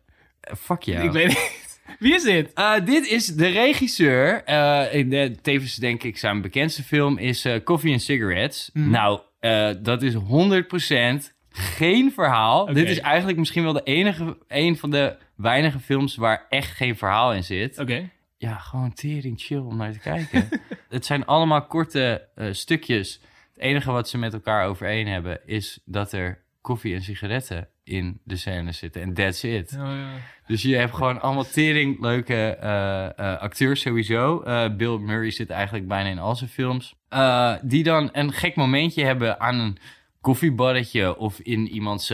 Fuck jou. Ik weet niet. Wie is dit? Eh, dit is de regisseur. eh, in de, tevens denk ik zijn bekendste film is eh, Coffee and Cigarettes. Mhm. Nou, eh, dat is 100% geen verhaal. Dit is eigenlijk misschien wel de enige, een van de weinige films waar echt geen verhaal in zit. Oké. Ja, gewoon tering chill om naar te kijken. het zijn allemaal korte eh, stukjes. Het enige wat ze met elkaar overeen hebben is dat er koffie en sigaretten in de scène zitten. En that's it. Oh, ja. Dus je hebt gewoon allemaal tering leuke eh, eh, acteurs sowieso. Bill Murray zit eigenlijk bijna in al zijn films. Die dan een gek momentje hebben aan een koffiebarretje of in iemands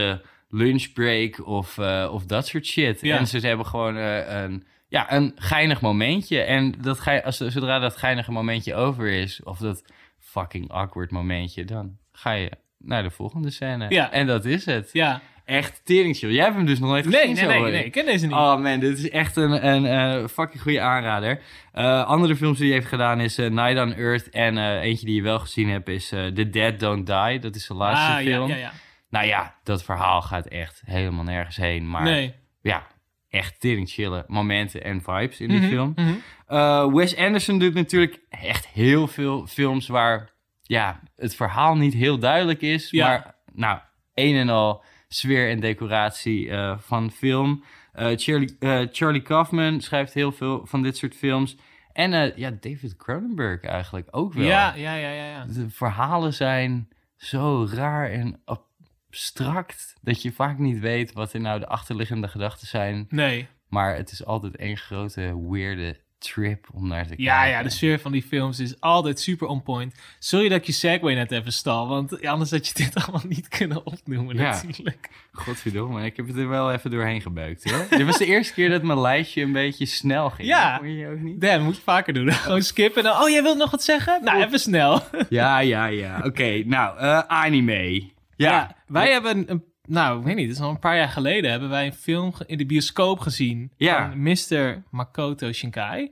lunchbreak of, eh, of dat soort shit. Ja. En ze hebben gewoon eh, een, ja, een geinig momentje. En dat ga je, als, zodra dat geinige momentje over is, of dat fucking awkward momentje, dan ga je naar de volgende scène. Ja. En dat is het. Ja. Echt tering chill. Jij hebt hem dus nog nooit Nee, gezien nee, zo, nee, hoor nee. ik. Ken deze niet. Oh man, dit is echt een, een eh, fucking goede aanrader. Eh, andere films die hij heeft gedaan is eh, Night on Earth. En eentje die je wel gezien hebt is The Dead Don't Die. Dat is de laatste ah, film. ja, ja, ja. Nou ja, dat verhaal gaat echt helemaal nergens heen. Maar Nee. ja, echt tering chille momenten en vibes in die Mhm, film. mhm. Wes Anderson doet natuurlijk echt heel veel films waar ja, het verhaal niet heel duidelijk is. Ja. Maar nou, een en al sfeer en decoratie eh, van film. Eh, Charlie, eh, Charlie Kaufman schrijft heel veel van dit soort films. En ja, David Cronenberg eigenlijk ook wel. Ja, ja, ja, ja. ja. De verhalen zijn zo raar en abstract... dat je vaak niet weet wat er nou de achterliggende gedachten zijn. Nee. Maar het is altijd één grote weirde trip om naar te kijken. Ja, ja, de sfeer van die films is altijd super on point. Sorry dat ik je segue net even stal, want anders had je dit allemaal niet kunnen opnoemen Ja. natuurlijk. Godverdomme, ik heb het er wel even doorheen gebeukt, hoor. Dit was de eerste keer dat mijn lijstje een beetje snel ging. Ja. Vond je ook niet? Dan moet je vaker doen. Gewoon skippen en dan, oh, jij wilt nog wat zeggen? Nou, even snel. Ja, ja, ja. Oké, nou, eh, anime. Ja, wij hebben een, nou, ik weet niet, het is al een paar jaar geleden hebben wij een film in de bioscoop gezien Ja. van Mr. Makoto Shinkai.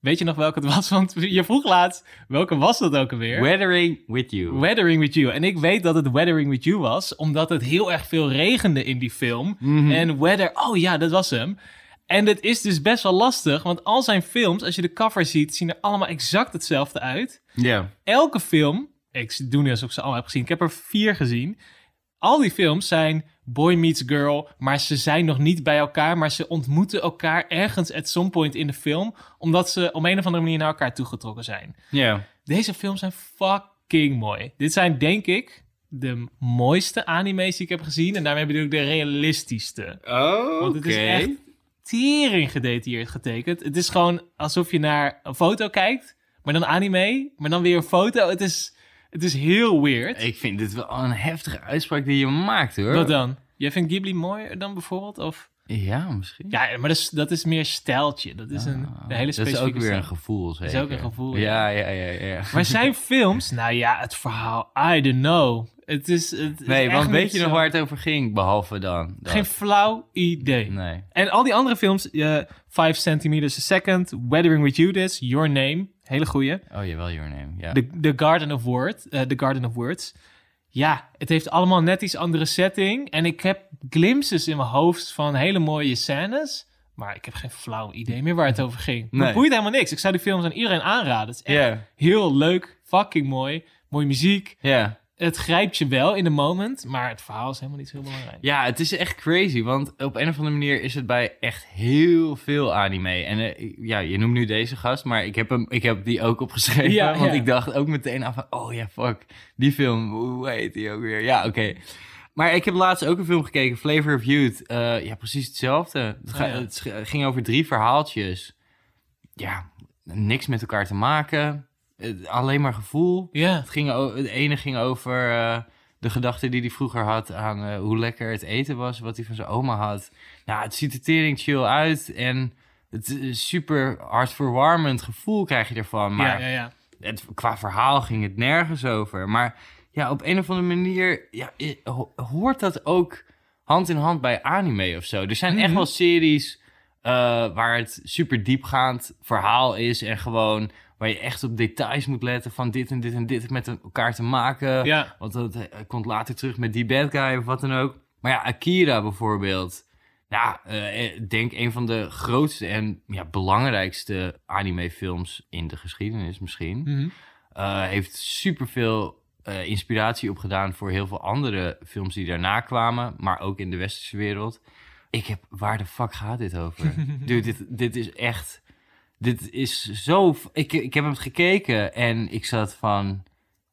Weet je nog welke het was? Want je vroeg laatst, welke was dat ook alweer? Weathering with you. Weathering with You. En ik weet dat het Weathering with You was, omdat het heel erg veel regende in die film. Mhm. En Weather, oh ja, dat was hem. En het is dus best wel lastig, want al zijn films, als je de cover ziet, zien er allemaal exact hetzelfde uit. Ja. Elke film, ik doe nu alsof ik ze allemaal heb gezien, ik heb er vier gezien. Al die films zijn boy meets girl, maar ze zijn nog niet bij elkaar, maar ze ontmoeten elkaar ergens at some point in de film, omdat ze op een of andere manier naar elkaar toegetrokken zijn. Ja. Deze films zijn fucking mooi. Dit zijn, denk ik, de mooiste anime's die ik heb gezien. En daarmee bedoel ik de realistischste. Oh, Want het is echt tering gedetailleerd getekend. Het is gewoon alsof je naar een foto kijkt, maar dan anime, maar dan weer een foto. Het is, het is heel weird. Ik vind dit wel een heftige uitspraak die je maakt, hoor. Wat dan? Jij vindt Ghibli mooier dan bijvoorbeeld? Of... Ja, misschien. Ja, maar dat is, dat is meer stijltje. Dat is een, een hele Ah, dat specifieke is ook weer een gevoel, zeker. is ook een gevoel, Ja, ja, ja, ja. Maar zijn films, nou ja, het verhaal, I don't know. Het is. Het Nee, want weet je nog waar het over ging, behalve dan? dat? Geen flauw idee. Nee. En al die andere films, eh 5 centimeters a second, Weathering with You This, Your Name, hele goeie. Oh, jawel, Your Name. Ja. The, the Garden of Word, eh, The Garden of Words. Ja, het heeft allemaal net iets andere setting. En ik heb glimpses in mijn hoofd van hele mooie scènes. Maar ik heb geen flauw idee meer waar het over ging. Nee. Het boeit helemaal niks. Ik zou die films aan iedereen aanraden. Het is echt heel leuk, fucking mooi. Mooie muziek. ja. Het grijpt je wel in de moment, maar het verhaal is helemaal niet zo heel belangrijk. Ja, het is echt crazy, want op een of andere manier is het bij echt heel veel anime. En eh, ja, je noemt nu deze gast, maar ik heb, hem, ik heb die ook opgeschreven. Ja, want ja. ik dacht ook meteen af van, oh ja, fuck, die film, hoe heet die ook weer? Ja, oké. Maar ik heb laatst ook een film gekeken, Flavor of Youth. Eh, ja, precies hetzelfde. Het, ga- Oh ja. het sch- ging over drie verhaaltjes. Ja, niks met elkaar te maken. Eh, alleen maar gevoel. Ja, Het, ging het ene ging over eh, de gedachte die hij vroeger had aan eh, hoe lekker het eten was, wat hij van zijn oma had. Nou, het ziet er tering chill uit en het is super hartverwarmend gevoel krijg je ervan. Maar ja, ja, ja. Het, qua verhaal ging het nergens over. Maar ja, op een of andere manier ja, hoort dat ook hand in hand bij anime of zo. Er zijn echt Mhm. wel series waar het super diepgaand verhaal is en gewoon waar je echt op details moet letten van dit en dit en dit met elkaar te maken. ja. Want dat eh, komt later terug met die bad guy of wat dan ook. Maar ja, Akira bijvoorbeeld. Ja, eh, ik denk een van de grootste en ja, belangrijkste animefilms in de geschiedenis misschien. Mhm. Eh, heeft superveel eh inspiratie opgedaan voor heel veel andere films die daarna kwamen. Maar ook in de westerse wereld. Ik heb, waar de fuck gaat dit over? Dude, dit, dit is echt... Dit is zo... Ik, ik heb hem gekeken en ik zat van...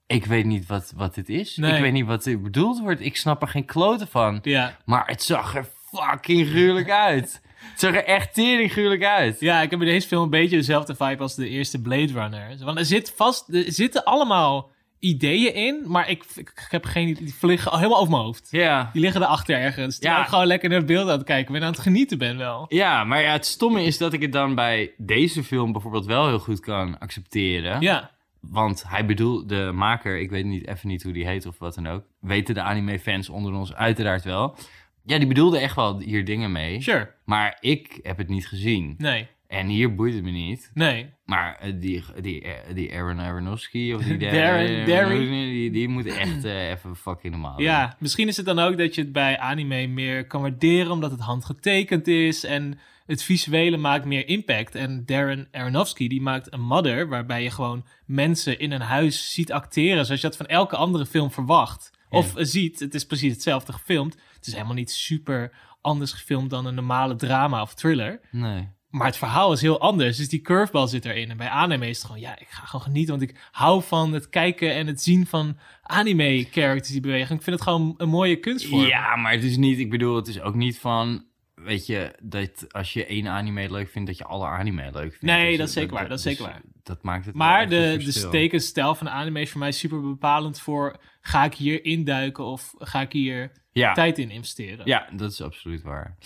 Ik weet niet wat, wat dit is. Nee. Ik weet niet wat er bedoeld wordt. Ik snap er geen kloten van. Ja. Maar het zag er fucking gruwelijk uit. Het zag er echt tering gruwelijk uit. ja, ik heb in deze film een beetje dezelfde vibe als de eerste Blade Runner. Want er, zit vast, er zitten allemaal ideeën in, maar ik, ik heb geen idee. Die vliegen helemaal over mijn hoofd. Ja. Die liggen erachter ergens. Terwijl Ja. ik gewoon lekker naar het beeld aan het kijken ben, aan het genieten ben wel. Ja, maar ja, het stomme is dat ik het dan bij deze film bijvoorbeeld wel heel goed kan accepteren. Ja, Want hij bedoelt, de maker, ik weet niet, even niet hoe die heet of wat dan ook. Weten de anime-fans onder ons uiteraard wel. Ja, die bedoelde echt wel hier dingen mee. sure. Maar ik heb het niet gezien. Nee. En hier boeit het me niet. Nee. Maar eh, die, die, eh, die Aaron Aronofsky of die Darren, Darry. die, die moet echt eh, even fucking normaal Ja, misschien is het dan ook dat je het bij anime meer kan waarderen omdat het handgetekend is en het visuele maakt meer impact. En Darren Aronofsky die maakt een Mother waarbij je gewoon mensen in een huis ziet acteren zoals je dat van elke andere film verwacht. Of ziet, het is precies hetzelfde gefilmd. Het is helemaal niet super anders gefilmd dan een normale drama of thriller. doen. Nee. Maar het verhaal is heel anders. Dus die curveball zit erin. En bij anime is het gewoon, ja, ik ga gewoon genieten. Want ik hou van het kijken en het zien van anime-characters die bewegen. Ik vind het gewoon een mooie kunstvorm. Ja, maar het is niet, ik bedoel, het is ook niet van, weet je, dat als je één anime leuk vindt, dat je alle anime leuk vindt. Nee, Dus dat is zeker waar, dat is zeker waar. Dat maakt het Maar de, de tekenstijl van de anime is voor mij super bepalend voor... ga ik hier induiken of ga ik hier ja. tijd in investeren? Ja, dat is absoluut waar.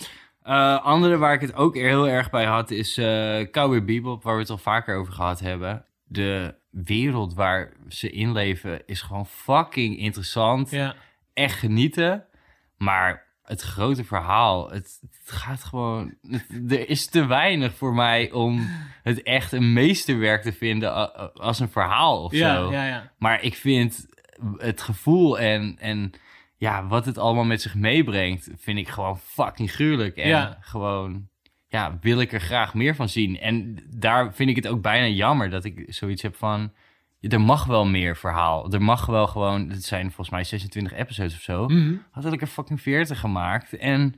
Eh, andere waar ik het ook heel erg bij had is eh Cowboy Bebop, waar we het al vaker over gehad hebben. De wereld waar ze in leven is gewoon fucking interessant. Ja. Echt genieten. Maar het grote verhaal, het, het gaat gewoon... het- er is te weinig voor mij om het echt een meesterwerk te vinden als een verhaal of Ja, zo. ja, ja. Maar ik vind het gevoel en, en ja, wat het allemaal met zich meebrengt, vind ik gewoon fucking gruwelijk. En Ja. gewoon, ja, wil ik er graag meer van zien. En daar vind ik het ook bijna jammer dat ik zoiets heb van, er mag wel meer verhaal. Er mag wel gewoon, het zijn volgens mij 26 episodes of zo. Mhm. Had ik er fucking 40 gemaakt en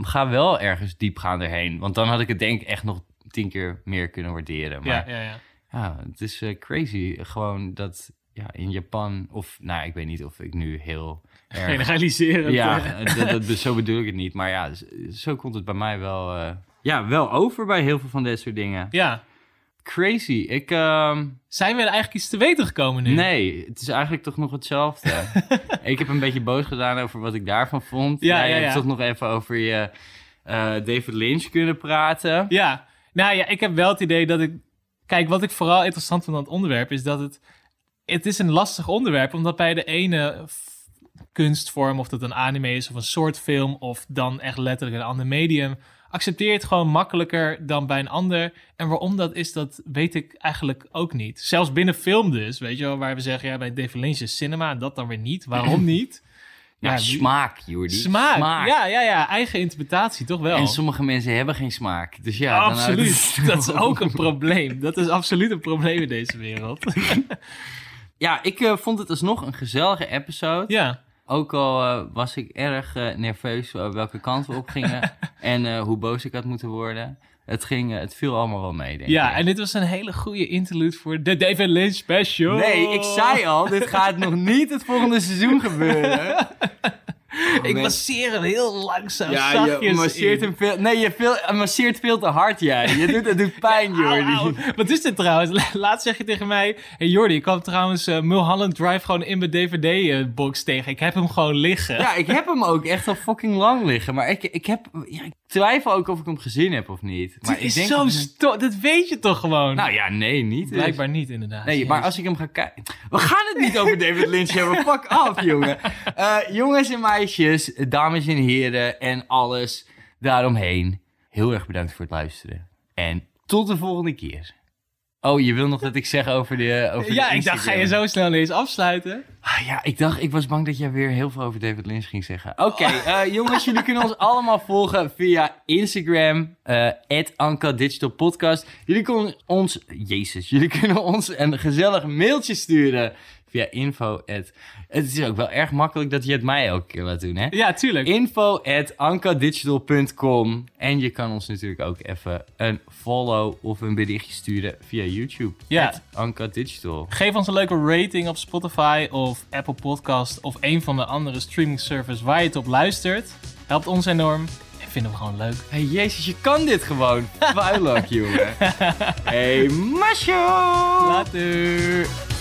ga wel ergens diep gaan erheen. Want dan had ik het denk ik echt nog tien keer meer kunnen waarderen. Maar Ja, ja, ja. ja, het is eh, crazy. Gewoon dat ja, in Japan, of nou, ik weet niet of ik nu heel erg. Generaliserend. Ja, dat, dat, zo bedoel ik het niet. Maar ja, zo komt het bij mij wel, eh, ja, wel over bij heel veel van dit soort dingen. ja. Crazy. Ik, ehm, Zijn we er eigenlijk iets te weten gekomen nu? nee, het is eigenlijk toch nog hetzelfde. ik heb een beetje boos gedaan over wat ik daarvan vond. Ja, Jij ja, hebt ja. toch nog even over je eh, David Lynch kunnen praten. Ja, nou ja, ik heb wel het idee dat ik... Kijk, wat ik vooral interessant vind aan het onderwerp is dat het... Het is een lastig onderwerp, omdat bij de ene kunstvorm, of dat een anime is of een soort film, of dan echt letterlijk een ander medium, accepteer je het gewoon makkelijker dan bij een ander. En waarom dat is, dat weet ik eigenlijk ook niet. Zelfs binnen film dus, weet je wel, waar we zeggen, ja, bij David Lynch is cinema en dat dan weer niet. Waarom niet? Ja, smaak, Jordi. Smaak. Ja, ja, ja. Eigen interpretatie, toch wel. En sommige mensen hebben geen smaak. Dus ja, absoluut. Dat is ook een probleem. Dat is absoluut een probleem in deze wereld. Ja, ik eh, vond het alsnog een gezellige episode. ja, Ook al eh, was ik erg eh, nerveus welke kant we op gingen. en eh, hoe boos ik had moeten worden. Het, ging, het viel allemaal wel mee, denk ja, ik. en dit was een hele goede interlude voor de David Lynch special. Nee, ik zei al, dit gaat nog niet het volgende seizoen gebeuren. Ik masseer hem heel langzaam, Ja, zachtjes je masseert in. hem veel... Nee, je veel, masseert veel te hard, jij. Je doet, het doet pijn, Auw, Jordi. Wat is dit trouwens? La- Laatst zeg je tegen mij... Hey Jordi, ik kwam trouwens eh, Mulholland Drive gewoon in mijn DVD-box tegen. Ik heb hem gewoon liggen. Ja, ik heb hem ook echt al fucking lang liggen. Maar ik, ik, heb, ja, ik twijfel ook of ik hem gezien heb of niet. Maar Het ik is denk zo dat- sto- Dat weet je toch gewoon? Nou ja, nee, niet. dus. Blijkbaar niet, inderdaad. Nee, maar als ik hem ga kijken... We gaan het niet over David Lynch hebben. Fuck af, jongen. Eh, jongens en meisjes, dames en heren en alles daaromheen. Heel erg bedankt voor het luisteren. En tot de volgende keer. Oh, je wil nog dat ik zeg over de over de Ja, ik dacht, ga je zo snel ineens afsluiten? Ah, ja, ik dacht, ik was bang dat jij weer heel veel over David Lynch ging zeggen. Oké, eh, jongens, jullie kunnen ons allemaal volgen via Instagram, eh Anka Digital Podcast. Jullie kunnen ons, jezus, jullie kunnen ons een gezellig mailtje sturen via info. Het is ook wel erg makkelijk dat je het mij elke keer laat doen, hè? Ja, tuurlijk. Info at ankadigital.com. En je kan ons natuurlijk ook even een follow of een berichtje sturen via YouTube. Ja. Anka Digital. Geef ons een leuke rating op Spotify of Apple Podcast of een van de andere streaming services waar je het op luistert. Helpt ons enorm en vinden we gewoon leuk. Hey, jezus, je kan dit gewoon. Vuilak, jongen. Hey, macho! Later!